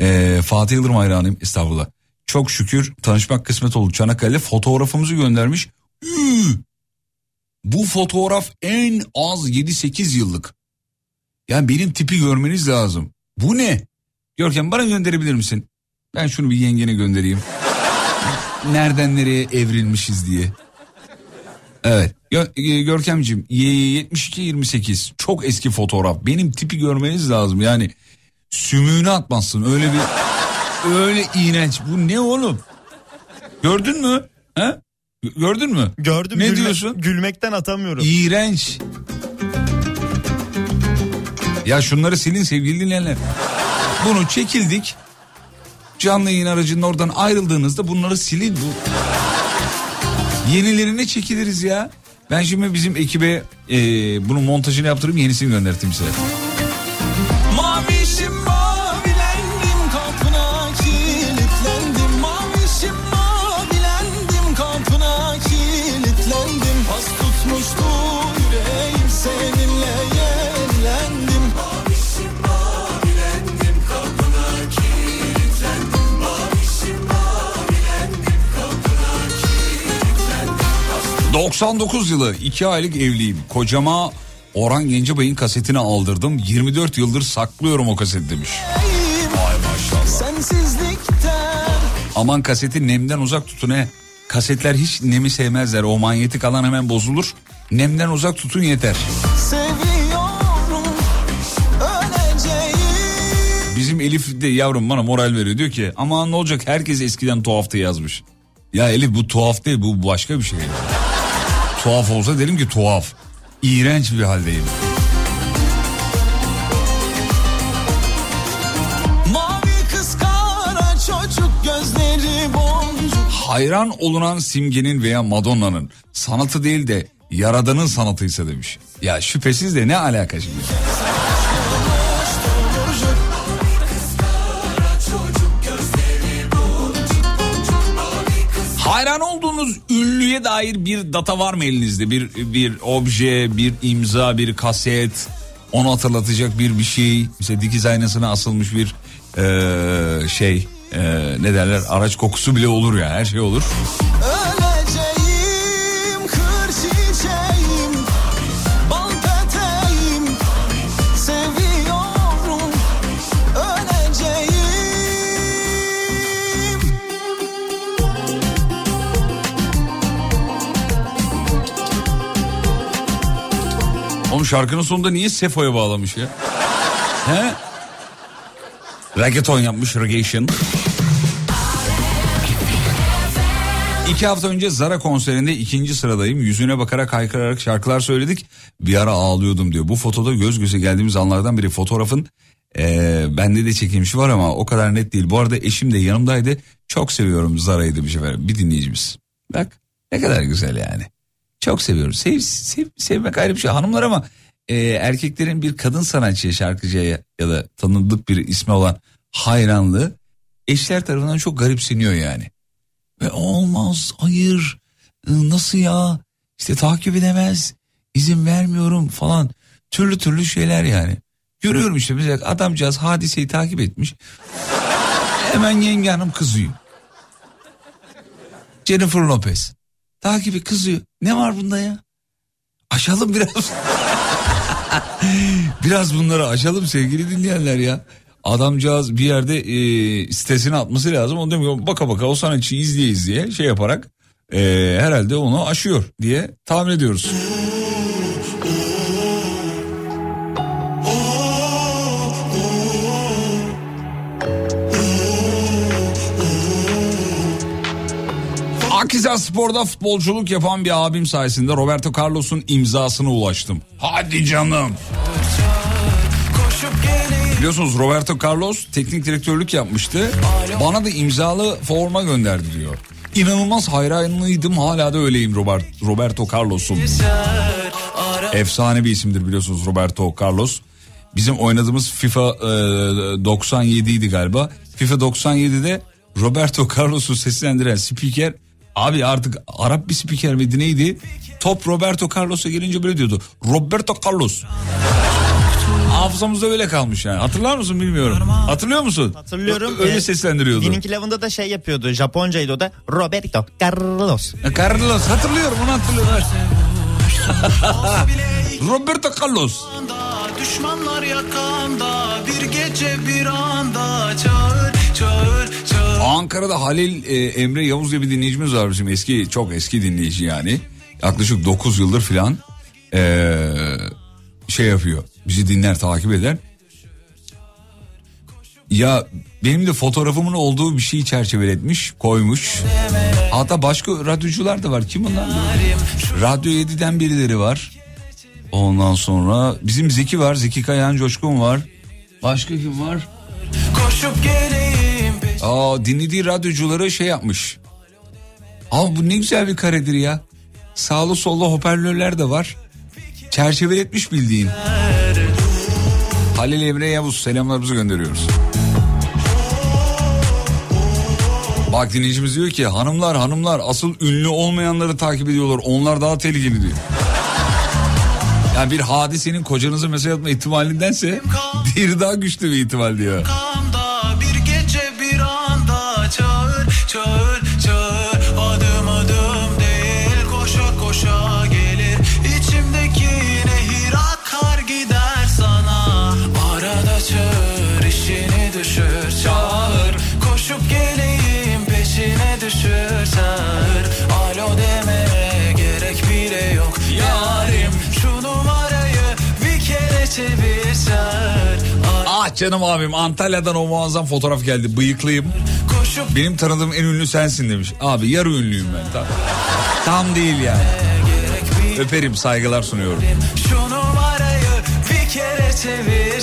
Ee, Fatih Yıldırım hayranıyım estağfurullah. Çok şükür tanışmak kısmet oldu. Çanakkale'de fotoğrafımızı göndermiş. Üü! Bu fotoğraf en az 7-8 yıllık. Yani benim tipi görmeniz lazım. Bu ne? Görkem bana gönderebilir misin? Ben şunu bir yengene göndereyim. Nereden nereye evrilmişiz diye. Evet. Gö- Görkemciğim 72-28 çok eski fotoğraf. Benim tipi görmeniz lazım. Yani sümüğünü atmazsın. Öyle bir öyle iğrenç. Bu ne oğlum? Gördün mü? He? Gördün mü? Gördüm. Ne gülme- diyorsun? Gülmekten atamıyorum. İğrenç. Ya şunları silin sevgili dinleyenler. Bunu çekildik. Canlı yayın aracının oradan ayrıldığınızda bunları silin. Bu... Yenilerine çekiliriz ya. Ben şimdi bizim ekibe e, bunun montajını yaptırıp yenisini gönderteyim size. 99 yılı 2 aylık evliyim. Kocama Orhan Gencebay'ın kasetini aldırdım. 24 yıldır saklıyorum o kaseti demiş. Vay maşallah. Sensizlikten Aman kaseti nemden uzak tutun he. Kasetler hiç nemi sevmezler. O manyetik alan hemen bozulur. Nemden uzak tutun yeter. Bizim Elif de yavrum bana moral veriyor. Diyor ki aman ne olacak herkes eskiden tuhaftı yazmış. Ya Elif bu tuhaf değil bu başka bir şey. Tuhaf olsa derim ki tuhaf. İğrenç bir haldeyim. Hayran olunan simgenin veya Madonna'nın sanatı değil de yaradanın sanatıysa demiş. Ya şüphesiz de ne alaka şimdi? Hayran olduğunuz ünlüye dair bir data var mı elinizde? Bir bir obje, bir imza, bir kaset, onu hatırlatacak bir bir şey. Mesela dikiz aynasına asılmış bir eee, şey, eee, ne derler? Araç kokusu bile olur ya, her şey olur. Şarkının sonunda niye Sefo'ya bağlamış ya? He? Reggaeton yapmış, reggaeton. İki hafta önce Zara konserinde ikinci sıradayım. Yüzüne bakarak haykırarak şarkılar söyledik. Bir ara ağlıyordum diyor. Bu fotoda göz göze geldiğimiz anlardan biri. Fotoğrafın eee bende de çekilmişi var ama o kadar net değil. Bu arada eşim de yanımdaydı. Çok seviyorum Zara'yı demiş efendim. Bir dinleyicimiz. Bak ne kadar güzel yani. Çok seviyorum. Sev, sev, sevmek ayrı bir şey. Hanımlar ama e, erkeklerin bir kadın sanatçıya, şarkıcıya ya da tanındık bir ismi olan hayranlığı eşler tarafından çok garipseniyor yani. Ve olmaz, hayır, ıı, nasıl ya, işte takip edemez, izin vermiyorum falan. Türlü türlü şeyler yani. Görüyorum işte mesela adamcağız hadiseyi takip etmiş. Hemen yenge hanım kızıyor. Jennifer Lopez. Takibi kızıyor. Ne var bunda ya? Aşalım biraz. biraz bunları aşalım sevgili dinleyenler ya. Adamcağız bir yerde e, sitesine atması lazım. Onu demiyor baka baka o sanatçıyı izleye izleye şey yaparak e, herhalde onu aşıyor diye tahmin ediyoruz. Akizar Spor'da futbolculuk yapan bir abim sayesinde Roberto Carlos'un imzasına ulaştım. Hadi canım. Biliyorsunuz Roberto Carlos teknik direktörlük yapmıştı. Bana da imzalı forma gönderdi diyor. İnanılmaz hayranıydım hala da öyleyim Robert, Roberto Carlos'um. Efsane bir isimdir biliyorsunuz Roberto Carlos. Bizim oynadığımız FIFA e, 97 idi galiba. FIFA 97'de Roberto Carlos'u seslendiren spiker abi artık Arap bir spiker miydi neydi? Top Roberto Carlos'a gelince böyle diyordu. Roberto Carlos. Hafızamızda öyle kalmış yani. Hatırlar mısın bilmiyorum. Hatırlıyor musun? Hatırlıyorum. Öyle Ee, seslendiriyordu. Winning Eleven'da da şey yapıyordu. Japoncaydı o da. Roberto Carlos. E, Carlos hatırlıyorum onu hatırlıyorum. Roberto Carlos. Düşmanlar yakanda bir gece bir anda çağır çağır çağır Ankara'da Halil e, Emre Yavuz diye bir dinleyicimiz var bizim eski çok eski dinleyici yani. Yaklaşık 9 yıldır filan e, şey yapıyor. Bizi dinler takip eder. Ya benim de fotoğrafımın olduğu bir şeyi çerçeveletmiş koymuş. Hatta başka radyocular da var. Kim bunlar? Radyo 7'den birileri var. Ondan sonra bizim Zeki var. Zeki Kayan Coşkun var. Başka kim var? koşup geleyim Aa, dinlediği radyocuları şey yapmış. Aa bu ne güzel bir karedir ya. Sağlı sollu hoparlörler de var. Çerçeveletmiş bildiğin. Halil Emre Yavuz selamlarımızı gönderiyoruz. Bak dinleyicimiz diyor ki hanımlar hanımlar asıl ünlü olmayanları takip ediyorlar. Onlar daha tehlikeli diyor. Yani bir hadisenin kocanızı mesaj atma ihtimalindense bir daha güçlü bir ihtimal diyor. Canım abim Antalya'dan o muazzam fotoğraf geldi bıyıklıyım. Benim tanıdığım en ünlü sensin demiş. Abi yarı ünlüyüm ben tam. Tam değil yani. Öperim saygılar sunuyorum. şu numarayı bir kere çevir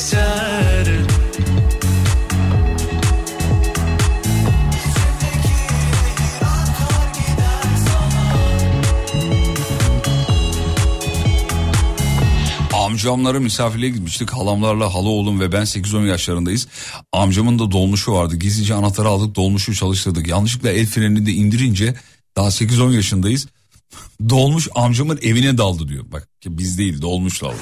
Amcamlara misafirliğe gitmiştik. Halamlarla hala oğlum ve ben 8-10 yaşlarındayız. Amcamın da dolmuşu vardı. Gizlice anahtarı aldık dolmuşu çalıştırdık. Yanlışlıkla el frenini de indirince daha 8-10 yaşındayız. Dolmuş amcamın evine daldı diyor. Bak biz değil dolmuş daldı.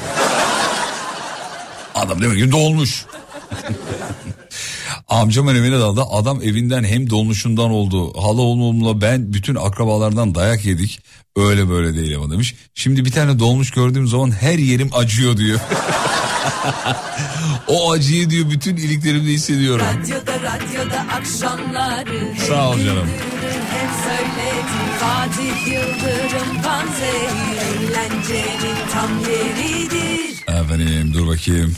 Adam demek ki dolmuş. Amcamın evine daldı. Adam evinden hem dolmuşundan oldu. Hala oğlumla ben bütün akrabalardan dayak yedik. Öyle böyle değil ama demiş. Şimdi bir tane dolmuş gördüğüm zaman her yerim acıyor diyor. o acıyı diyor bütün iliklerimde hissediyorum. Radyoda radyoda akşamları Sağ ol canım. Hem söyledim Fatih Yıldırım Panzehir Eğlencenin tam yeridir Efendim dur bakayım.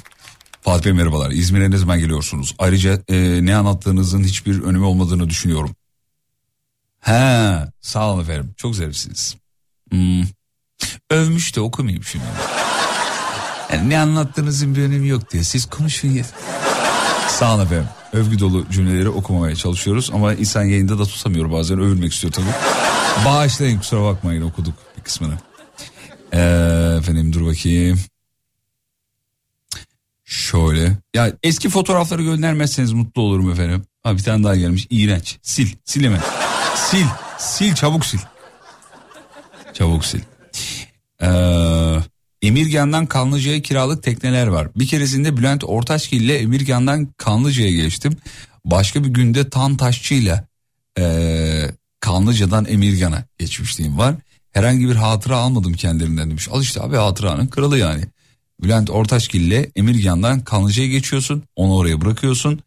Fatih Bey merhabalar. İzmir'e ne zaman geliyorsunuz? Ayrıca e, ne anlattığınızın hiçbir önemi olmadığını düşünüyorum. He sağ olun efendim. Çok zarifsiniz. Hmm. Övmüş de okumayayım şimdi. Yani ne anlattığınızın bir önemi yok diye. Siz konuşun yeter. Sağ olun efendim. Övgü dolu cümleleri okumamaya çalışıyoruz ama insan yayında da tutamıyor bazen övülmek istiyor tabii. Bağışlayın kusura bakmayın okuduk bir kısmını. Ee, efendim dur bakayım. Şöyle. Ya eski fotoğrafları göndermezseniz mutlu olurum efendim. Ha bir tane daha gelmiş. İğrenç. Sil. Sil hemen. Sil. Sil çabuk sil. Çabuk sil. Ee, Emirgan'dan Kanlıca'ya kiralık tekneler var. Bir keresinde Bülent Ortaçgil ile Emirgan'dan Kanlıca'ya geçtim. Başka bir günde Tantaşçı ile ee, Kanlıca'dan Emirgan'a geçmişliğim var. Herhangi bir hatıra almadım kendilerinden demiş. Al işte abi hatıranın kralı yani. Bülent Ortaçgil ile Emirgan'dan Kanlıca'ya geçiyorsun. Onu oraya bırakıyorsun.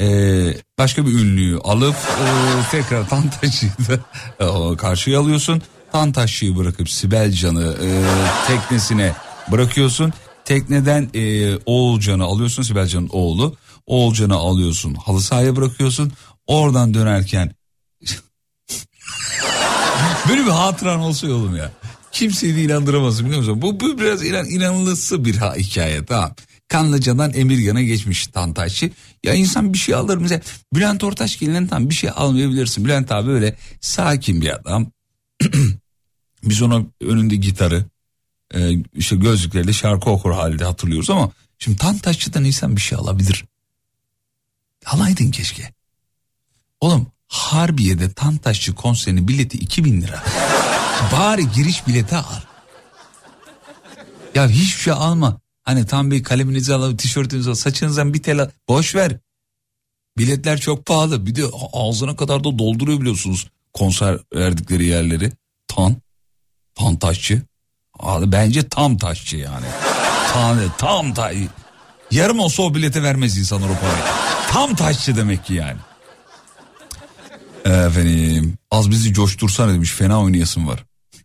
Ee, başka bir ünlüyü alıp e, tekrar Tantaşçı'yı da karşıya alıyorsun. Tantaşçı'yı bırakıp Sibel Can'ı e, teknesine bırakıyorsun. Tekneden e, Oğulcan'ı alıyorsun Sibel Can'ın oğlu. Oğulcan'ı alıyorsun halı sahaya bırakıyorsun. Oradan dönerken böyle bir hatıran olsa yolum ya. Kimseyi de inandıramazsın biliyor musun? Bu, bu biraz inan, inanılısı bir ha, hikaye tamam. Kanlıca'dan Emirgan'a geçmiş Tantaşçı. Ya insan bir şey alır mesela. Bülent Ortaçgil'den tam bir şey almayabilirsin. Bülent abi öyle sakin bir adam. Biz ona önünde gitarı e, işte gözlükleriyle şarkı okur halde hatırlıyoruz ama şimdi Tantaşçı'dan insan bir şey alabilir. Alaydın keşke. Oğlum Harbiye'de Tantaşçı konserinin bileti 2000 lira. Bari giriş bileti al. Ya hiçbir şey alma. Hani tam bir kaleminizi alıp tişörtünüzü al saçınızdan bir tel al. Boş ver. Biletler çok pahalı. Bir de ağzına kadar da dolduruyor biliyorsunuz konser verdikleri yerleri. Tan. Tan taşçı. Abi bence tam taşçı yani. Tan, tam taş. Yarım olsa o bilete vermez insanlar o parayı. Tam taşçı demek ki yani. Efendim az bizi coştursana demiş fena oynayasın var.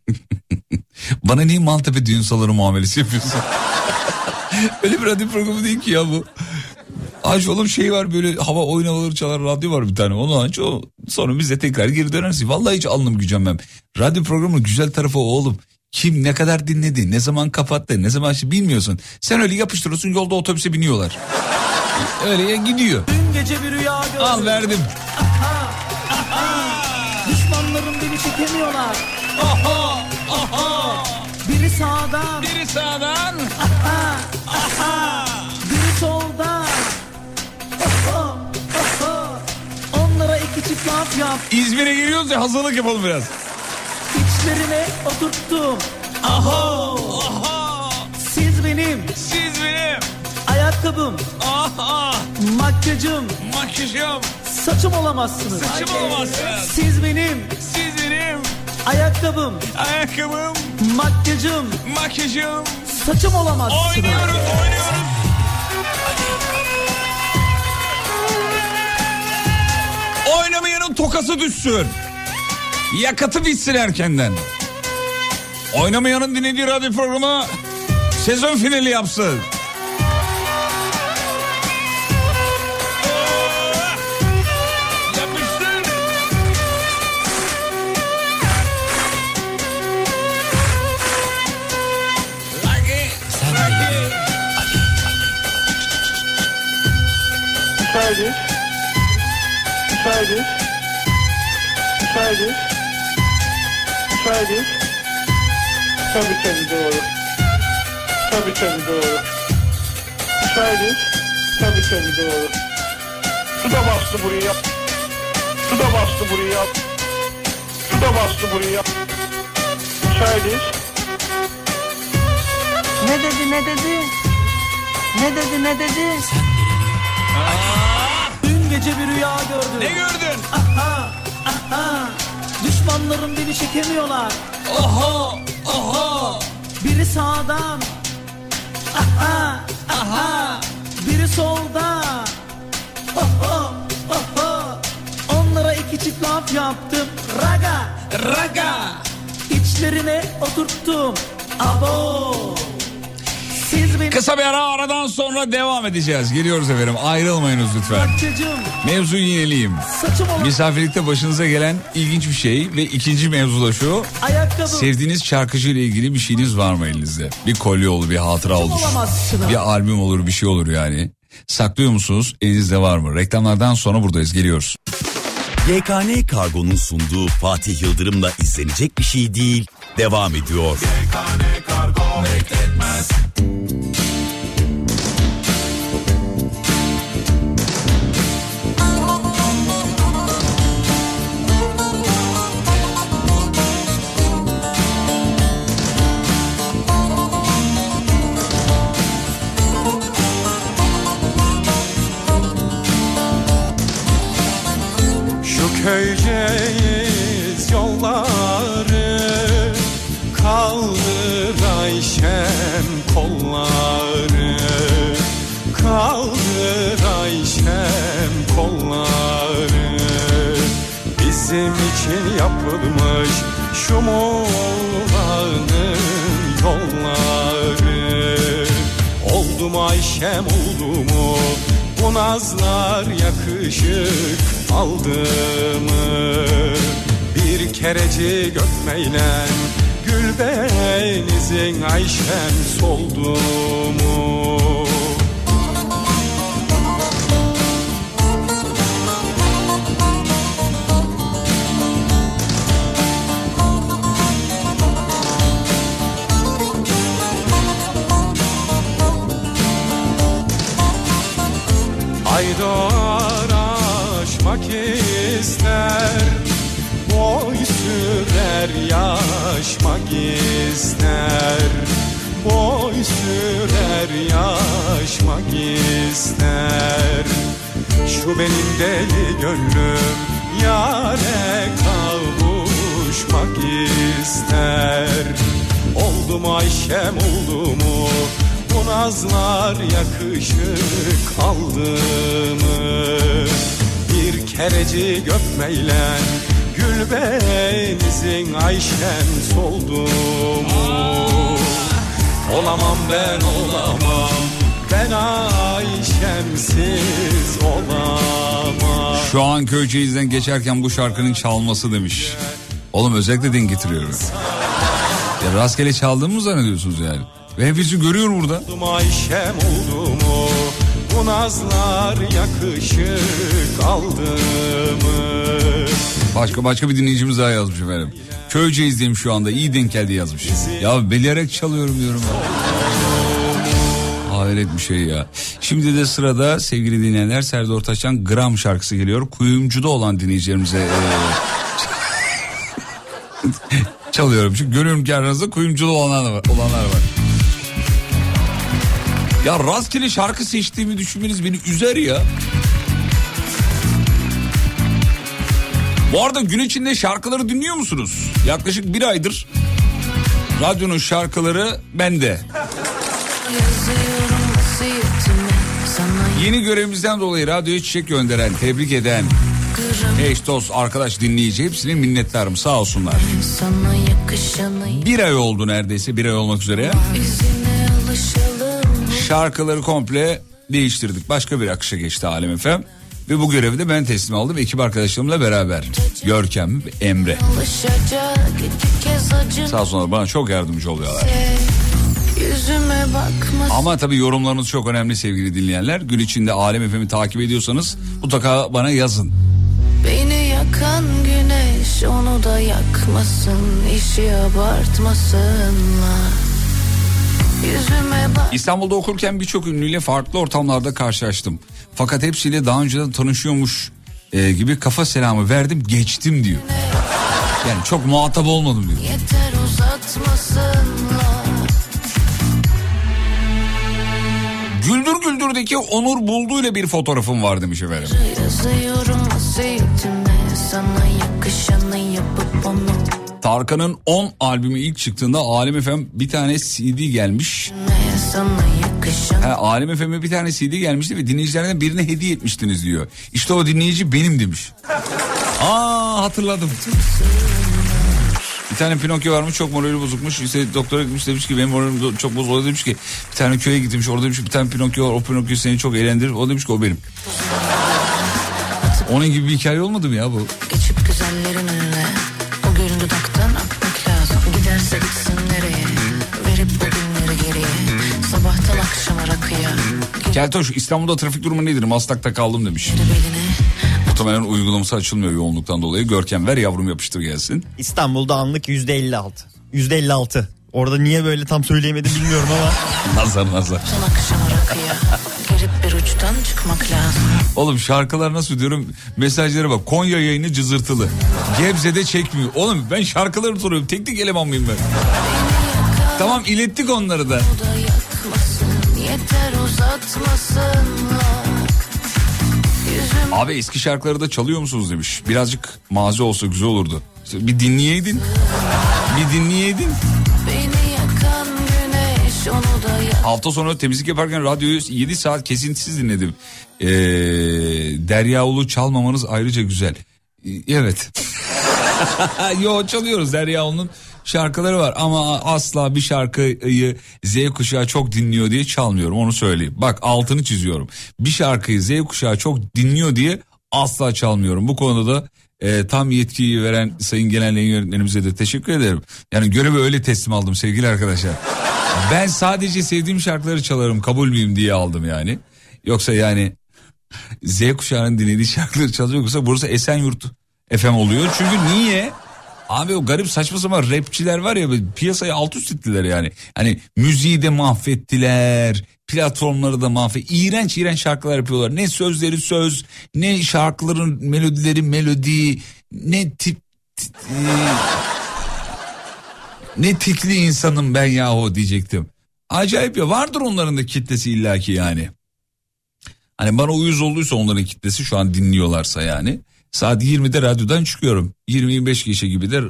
Bana niye Maltepe düğün salonu muamelesi yapıyorsun? Öyle bir radyo programı değil ki ya bu. Aç oğlum şey var böyle hava oynamaları çalar radyo var bir tane. Onu aç o sonra bize tekrar geri dönersin. Vallahi hiç alnım gücenmem. Radyo programının güzel tarafı o oğlum. Kim ne kadar dinledi, ne zaman kapattı, ne zaman şey bilmiyorsun. Sen öyle yapıştırıyorsun yolda otobüse biniyorlar. öyle ya gidiyor. Dün gece bir rüya gördüm Al verdim. Düşmanlarım beni çekemiyorlar Aha, aha. Biri sağdan Biri sağdan. Laf yap İzmir'e geliyoruz ya hazırlık yapalım biraz. İçlerine oturttum Aho Siz benim Siz benim. ayakkabım Aha. Makyajım Makyajım. Saçım olamazsınız Saçım olamazsınız. Siz benim Siz benim. ayakkabım Ayakkabım. Makyajım Makyajım. Saçım olamazsınız Oynuyoruz oynuyoruz. Oynamayanın tokası düşsün. Yakıtı bitsin erkenden. Oynamayanın dinlediği radyo programı sezon finali yapsın. Yapıştır. Müsaitiz. Müsaitiz. Müsaitiz. Tabii tabii doğru. Tabii tabii doğru. Müsaitiz. Tabii tabii doğru. Su da bastı buraya. Su da bastı buraya. Su da bastı buraya. Müsaitiz. Ne dedi ne dedi? Ne dedi ne dedi? Dün gece bir rüya gördüm. Ne gördün? Aha, aha. Düşmanlarım beni çekemiyorlar. Oha oha. Biri sağdan. Aha, aha. Biri solda. Oho, oho. Onlara iki çift laf yaptım. Raga, raga. İçlerine oturttum. Abo. Kısa bir ara aradan sonra devam edeceğiz. Geliyoruz efendim ayrılmayınız lütfen. Saçım olan Misafirlikte başınıza gelen ilginç bir şey ve ikinci mevzu da şu. ayakkabı. Sevdiğiniz şarkıcı ile ilgili bir şeyiniz var mı elinizde? Bir kolye olur, bir hatıra olur. Bir albüm olur, bir şey olur yani. Saklıyor musunuz? Elinizde var mı? Reklamlardan sonra buradayız. Geliyoruz. YKN Kargo'nun sunduğu Fatih Yıldırım'la izlenecek bir şey değil. Devam ediyor. Şu köyceğiz Bizim için yapılmış şu Muğla'nın yolları. Oldu mu Ayşem oldu mu bu nazlar yakışık aldı mı Bir kereci gökmeyle gül benizin Ayşem soldu mu sürer yaşmak ister. Boy sürer yaşmak ister. Şu benim deli gönlüm Yare kavuşmak ister. Oldu mu Ayşem oldu mu? Bu nazlar yakışık aldı mı? Bir kereci gökmeyle gül benizin Ayşem soldu mu? Olamam ben olamam ben Ayşemsiz olamam. Şu an Köyceğiz'den geçerken bu şarkının çalması demiş. Oğlum özellikle denk getiriyorum. Ya rastgele çaldığımı mı zannediyorsunuz yani? Ve hepinizi görüyorum burada. Ayşem oldu mu? Bu nazlar yakışık aldı mı? Başka başka bir dinleyicimiz daha yazmış efendim. Köyceğiz'deyim şu anda iyi denk geldi yazmış. Ya bilerek çalıyorum diyorum. Hayret bir şey ya. Şimdi de sırada sevgili dinleyenler Serdar Ortaç'tan Gram şarkısı geliyor. Kuyumcuda olan dinleyicilerimize e, çalıyorum. Çünkü görüyorum ki aranızda kuyumcuda olanlar var. Olanlar var. Ya rastgele şarkı seçtiğimi düşünmeniz beni üzer ya. Bu arada gün içinde şarkıları dinliyor musunuz? Yaklaşık bir aydır radyonun şarkıları bende. Yeni görevimizden dolayı radyoya çiçek gönderen, tebrik eden, Eş, dost, arkadaş, dinleyici hepsine minnettarım sağ olsunlar. Bir ay oldu neredeyse bir ay olmak üzere. Şarkıları komple değiştirdik. Başka bir akışa geçti Alem Efem. Ve bu görevi de ben teslim aldım ekip arkadaşlarımla beraber. Görkem, Emre. Kez acı Sağ olsunlar bana çok yardımcı oluyorlar. Ama tabii yorumlarınız çok önemli sevgili dinleyenler. Gün içinde Alem Efem'i takip ediyorsanız mutlaka bana yazın. Beni yakan güneş onu da yakmasın işi abartmasınlar İstanbul'da okurken birçok ünlüyle farklı ortamlarda karşılaştım. Fakat hepsiyle daha önceden tanışıyormuş e, gibi kafa selamı verdim geçtim diyor. Yani çok muhatap olmadım diyor. yeter uzatmasınlar Güldür Güldür'deki Onur Buldu ile bir fotoğrafım var demiş efendim. Yazıyorum vasiyetime sana yakışanı yapıp onu Tarkan'ın 10 albümü ilk çıktığında Alem FM bir tane CD gelmiş. Ha, Alem FM'e bir tane CD gelmişti ve dinleyicilerden birine hediye etmiştiniz diyor. İşte o dinleyici benim demiş. Aa hatırladım. Bir tane Pinokyo varmış çok morali bozukmuş. İşte doktora gitmiş demiş ki benim moralim çok bozuk. Demiş ki bir tane köye gitmiş orada demiş ki, bir tane Pinokyo var. O Pinokyo seni çok eğlendirir. O demiş ki o benim. Onun gibi bir hikaye olmadı mı ya bu? Geçip güzellerin önüne Keltoş İstanbul'da trafik durumu nedir? Maslak'ta kaldım demiş. Muhtemelen uygulaması açılmıyor yoğunluktan dolayı. Görkem ver yavrum yapıştır gelsin. İstanbul'da anlık yüzde 56. Yüzde 56. Orada niye böyle tam söyleyemedim bilmiyorum ama. Nazar nazar. Bir uçtan çıkmak lazım Oğlum şarkılar nasıl diyorum mesajlara bak Konya yayını cızırtılı. Gebze'de çekmiyor. Oğlum ben şarkıları soruyorum teknik eleman mıyım ben? Tamam ilettik onları da. Yeter Abi eski şarkıları da çalıyor musunuz demiş. Birazcık mazi olsa güzel olurdu. İşte bir dinleyeydin. Bir dinleyeydin. güneş Hafta sonu temizlik yaparken radyoyu 7 saat kesintisiz dinledim. Ee, Derya Ulu çalmamanız ayrıca güzel. Ee, Evet. Yo çalıyoruz Derya Ulu'nun şarkıları var ama asla bir şarkıyı Z kuşağı çok dinliyor diye çalmıyorum onu söyleyeyim. Bak altını çiziyorum. Bir şarkıyı Z kuşağı çok dinliyor diye asla çalmıyorum. Bu konuda da e, tam yetkiyi veren sayın genel yayın yönetmenimize de teşekkür ederim. Yani görevi öyle teslim aldım sevgili arkadaşlar. Ben sadece sevdiğim şarkıları çalarım kabul müyüm diye aldım yani. Yoksa yani Z kuşağının dinlediği şarkıları çalıyorsa burası Esenyurt FM oluyor. Çünkü niye? Abi o garip saçma sapan rapçiler var ya piyasayı alt üst ettiler yani. Hani müziği de mahvettiler. Platformları da mahvet. İğrenç iğrenç şarkılar yapıyorlar. Ne sözleri söz, ne şarkıların melodileri melodi, ne tip e, ne tikli insanım ben yahu diyecektim. Acayip ya vardır onların da kitlesi illaki yani. Hani bana uyuz olduysa onların kitlesi şu an dinliyorlarsa yani. Saat 20'de radyodan çıkıyorum. 20-25 kişi gibi de e,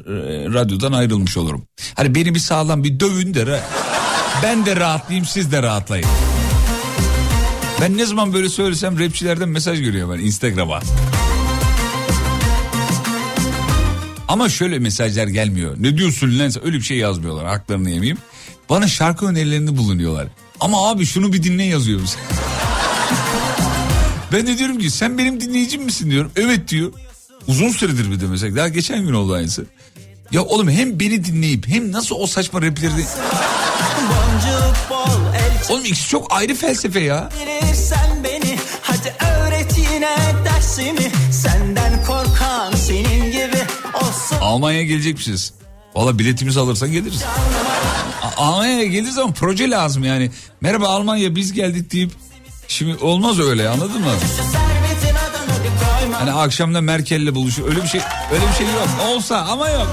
radyodan ayrılmış olurum. Hani beni bir sağlam bir dövün de ben de rahatlayayım siz de rahatlayın. Ben ne zaman böyle söylesem rapçilerden mesaj görüyor ben Instagram'a. Ama şöyle mesajlar gelmiyor. Ne diyorsun lan? Öyle bir şey yazmıyorlar. Haklarını yemeyeyim. Bana şarkı önerilerinde bulunuyorlar. Ama abi şunu bir dinle yazıyor bize. ben de diyorum ki sen benim dinleyicim misin diyorum. Evet diyor. Uzun süredir bir de mesela. Daha geçen gün oldu aynısı. Ya oğlum hem beni dinleyip hem nasıl o saçma el Oğlum ikisi çok ayrı felsefe ya. sen beni Hadi öğret yine dersimi Senden korkan senin gibi olsun Almanya'ya gelecekmişiz. Valla biletimizi alırsan geliriz. Almanya'ya geldiği zaman proje lazım yani. Merhaba Almanya biz geldik deyip şimdi olmaz öyle anladın mı? Hani akşamda Merkel'le buluşuyor. Öyle bir şey öyle bir şey yok. Olsa ama yok.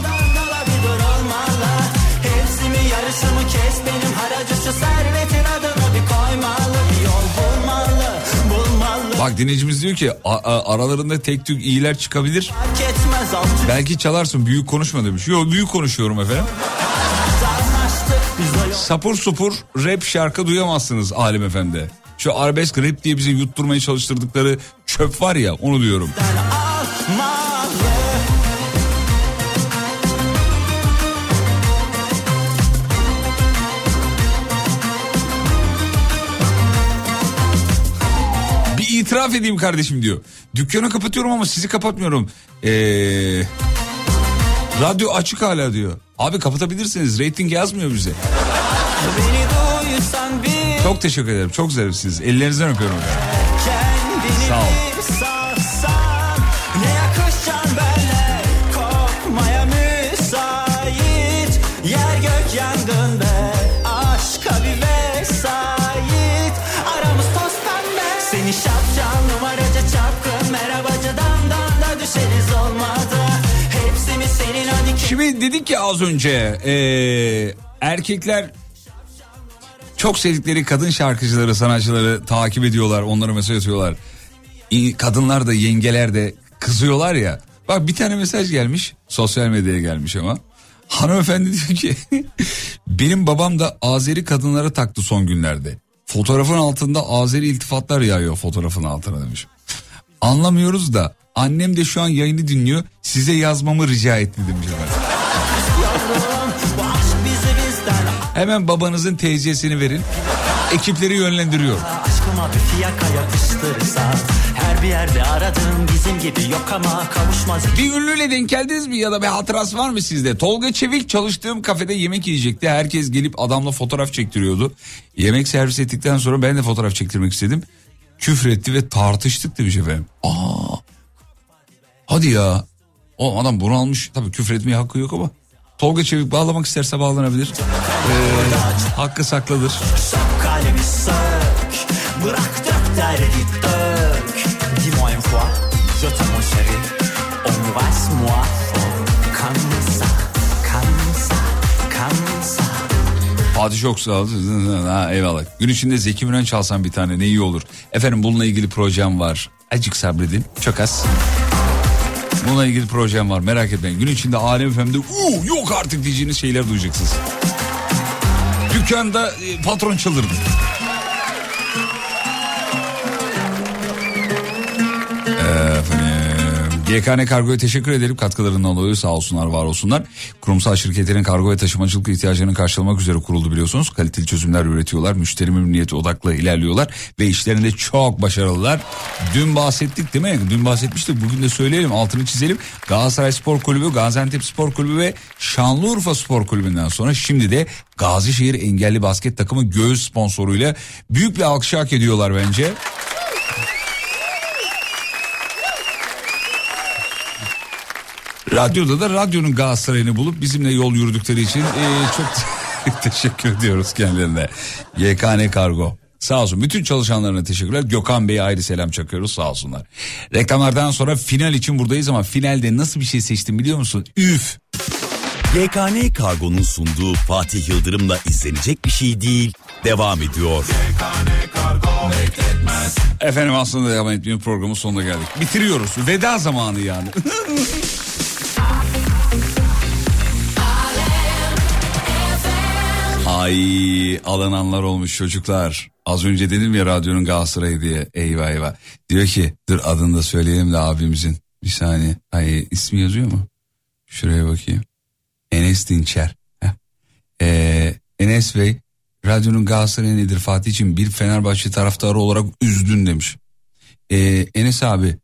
Bak dinleyicimiz diyor ki "A- a- aralarında tek tük iyiler çıkabilir. Belki çalarsın büyük konuşma demiş. Yok büyük konuşuyorum efendim. Sapur supur rap şarkı duyamazsınız Alim Efendi. Şu arabesk rap diye bizi yutturmaya çalıştırdıkları çöp var ya onu diyorum. Bir itiraf edeyim kardeşim diyor. Dükkanı kapatıyorum ama sizi kapatmıyorum. Eee... Radyo açık hala diyor. Abi kapatabilirsiniz. Rating yazmıyor bize. Beni duysan bir çok teşekkür ederim. Çok zarifsiniz. Ellerinizden öpüyorum. Sağ ol. bir satsan Ne yakışacaksın benle Korkmaya müsait Yer gök yangın be Aşka bir vesait Aramız toz pembe Seni şapşal numaracı çapkın Merhabacı damdan da düşeriz olmadı Hepsi mi senin hadi Şimdi dedik ki az önce ee, erkekler çok sevdikleri kadın şarkıcıları, sanatçıları takip ediyorlar, onlara mesaj atıyorlar. Kadınlar da yengeler de kızıyorlar ya. Bak bir tane mesaj gelmiş, sosyal medyaya gelmiş ama. Hanımefendi diyor ki benim babam da Azeri kadınlara taktı son günlerde. Fotoğrafın altında Azeri iltifatlar yağıyor fotoğrafın altına demiş. Anlamıyoruz da annem de şu an yayını dinliyor size yazmamı rica etti demiş efendim. Hemen babanızın TC'sini verin. Ekipleri yönlendiriyor. Aşkıma bir fiyaka yapıştırırsa Her bir yerde aradığım bizim gibi yok ama kavuşmaz Bir ünlüyle denk geldiniz mi ya da bir hatırası var mı sizde? Tolga Çevik çalıştığım kafede yemek yiyecekti. Herkes gelip adamla fotoğraf çektiriyordu. Yemek servis ettikten sonra ben de fotoğraf çektirmek istedim. Küfür etti ve tartıştık demiş efendim. Aa, hadi ya. O adam bunu almış. Tabii küfür etmeye hakkı yok ama. Tolga Çevik bağlamak isterse bağlanabilir. Ee, hakkı saklıdır. Fatih çok sağ ol. Ha, eyvallah. Gün içinde Zeki Müren çalsam bir tane ne iyi olur. Efendim bununla ilgili projem var. Acık sabredin. Çok az. Bununla ilgili projem var merak etmeyin. Gün içinde Alem FM'de "Uu, yok artık diyeceğiniz şeyler duyacaksınız. Dükkanda e, patron çıldırdı. GKN Kargo'ya teşekkür ederim katkılarından dolayı sağ olsunlar var olsunlar. Kurumsal şirketlerin kargo ve taşımacılık ihtiyaclarını karşılamak üzere kuruldu biliyorsunuz. Kaliteli çözümler üretiyorlar, müşteri memnuniyeti odaklı ilerliyorlar ve işlerinde çok başarılılar. Dün bahsettik değil mi? Dün bahsetmiştik bugün de söyleyelim altını çizelim. Galatasaray Spor Kulübü, Gaziantep Spor Kulübü ve Şanlıurfa Spor Kulübü'nden sonra şimdi de Gazişehir Engelli Basket takımı göğüs sponsoruyla büyük bir alkış hak ediyorlar bence. Radyoda da radyonun Galatasaray'ını bulup bizimle yol yürüdükleri için eee, çok teşekkür ediyoruz kendilerine. YKN Kargo. Sağ olsun. Bütün çalışanlarına teşekkürler. Gökhan Bey'e ayrı selam çakıyoruz sağ olsunlar. Reklamlardan sonra final için buradayız ama finalde nasıl bir şey seçtim biliyor musun? Üf. YKN Kargo'nun sunduğu Fatih Yıldırım'la izlenecek bir şey değil. Devam ediyor. Efendim aslında devam etmeyin programın sonuna geldik. Bitiriyoruz. Veda zamanı yani. Ay alınanlar olmuş çocuklar. Az önce dedim ya radyonun Galatasaray diye. Eyvah eyvah. Diyor ki dur adını da söyleyelim de abimizin. Bir saniye. Ay ismi yazıyor mu? Şuraya bakayım. Enes Dinçer. Ee, Enes Bey radyonun Galatasaray nedir Fatih için bir Fenerbahçe taraftarı olarak üzdün demiş. Ee, Enes abi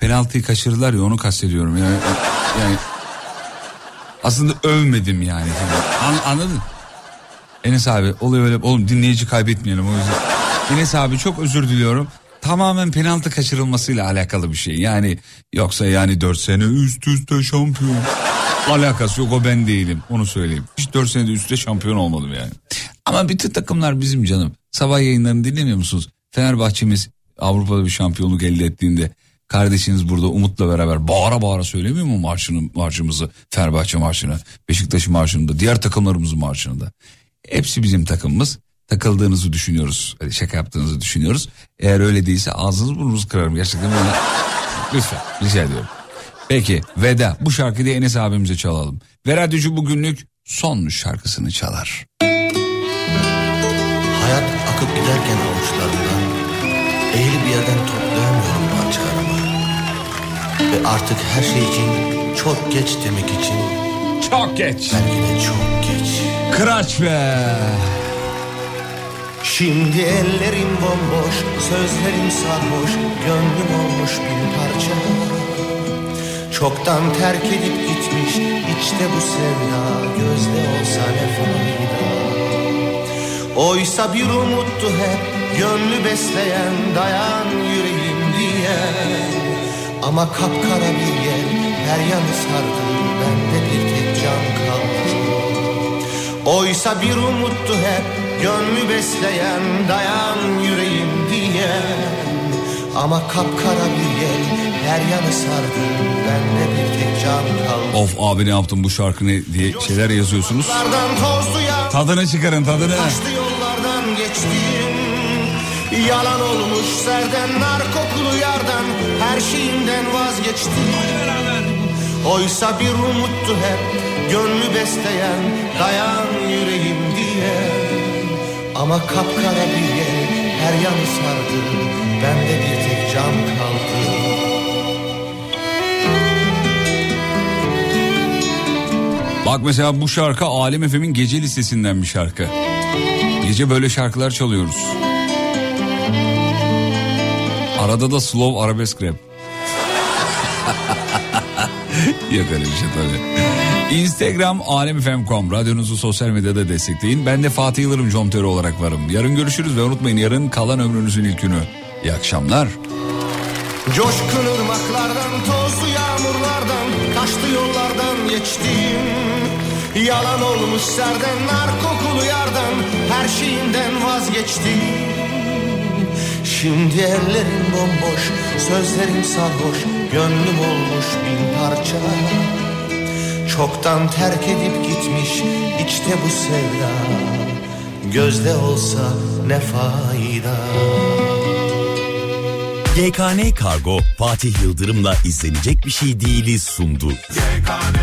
penaltıyı kaçırdılar ya onu kastediyorum. Yani, yani aslında övmedim yani. An, anladın? Enes abi oluyor öyle oğlum dinleyici kaybetmeyelim o yüzden. Enes abi çok özür diliyorum. Tamamen penaltı kaçırılmasıyla alakalı bir şey. Yani yoksa yani 4 sene üst üste şampiyon. Alakası yok o ben değilim onu söyleyeyim. Hiç 4 senede üst üste şampiyon olmadım yani. Ama bütün takımlar bizim canım. Sabah yayınlarını dinlemiyor musunuz? Fenerbahçe'miz Avrupa'da bir şampiyonluk elde ettiğinde kardeşiniz burada Umut'la beraber bağıra bağıra söylemiyor mu marşını, marşımızı Fenerbahçe marşını Beşiktaş marşını da diğer takımlarımızın marşını da. Hepsi bizim takımımız. Takıldığınızı düşünüyoruz. Hani Şaka yaptığınızı düşünüyoruz. Eğer öyle değilse ağzınızı burnunuzu kırarım. Gerçekten böyle. Lütfen rica ediyorum. Peki veda bu şarkıyı da Enes abimize çalalım. Ve radyocu bugünlük son şarkısını çalar. Hayat akıp giderken avuçlarımdan Eğilip bir yerden toplayamıyorum parçalarımı Ve artık her şey için çok geç demek için Çok geç Belki de çok geç Kıraç be. Şimdi ellerim bomboş, sözlerim sarhoş, gönlüm olmuş bir parça. Çoktan terk edip gitmiş, içte bu sevda, gözde olsa ne fayda. Oysa bir umuttu hep, gönlü besleyen, dayan yüreğim diyen. Ama kapkara bir yel, her yanı sardı, bende bir tek can kaldı. Oysa bir umuttu hep gönlü besleyen dayan yüreğim diyen Ama kapkara bir yel her yanı sardı bende bir tek can kaldı Of abi ne yaptım bu şarkı ne diye şeyler yazıyorsunuz. Tadını çıkarın tadını. Taşlı yollardan geçtim Yalan olmuş serden nar kokulu yardan Her şeyimden vazgeçtim Oysa bir umuttu hep Gönlü besleyen Dayan yüreğim diye Ama kapkara bir yer Her yanı sardı Bende bir tek can kaldı Bak mesela bu şarkı Alem Efem'in gece listesinden bir şarkı. Gece böyle şarkılar çalıyoruz. Arada da slow arabesk rap. Yok öyle bir şey tabii. Instagram alemfm.com radyonuzu sosyal medyada destekleyin. Ben de Fatih Yıldırım Comteri olarak varım. Yarın görüşürüz ve unutmayın yarın kalan ömrünüzün ilk günü. İyi akşamlar. Coşkun ırmaklardan, tozlu yağmurlardan, taşlı yollardan geçtim. Yalan olmuş serden, nar kokulu yardan, her şeyinden vazgeçtim. Şimdi ellerim bomboş, sözlerim sarhoş, gönlüm olmuş bin parça. Çoktan terk edip gitmiş, içte bu sevda. Gözde olsa ne fayda. GKN Kargo Fatih Yıldırım'la izlenecek bir şey değiliz sundu. GKN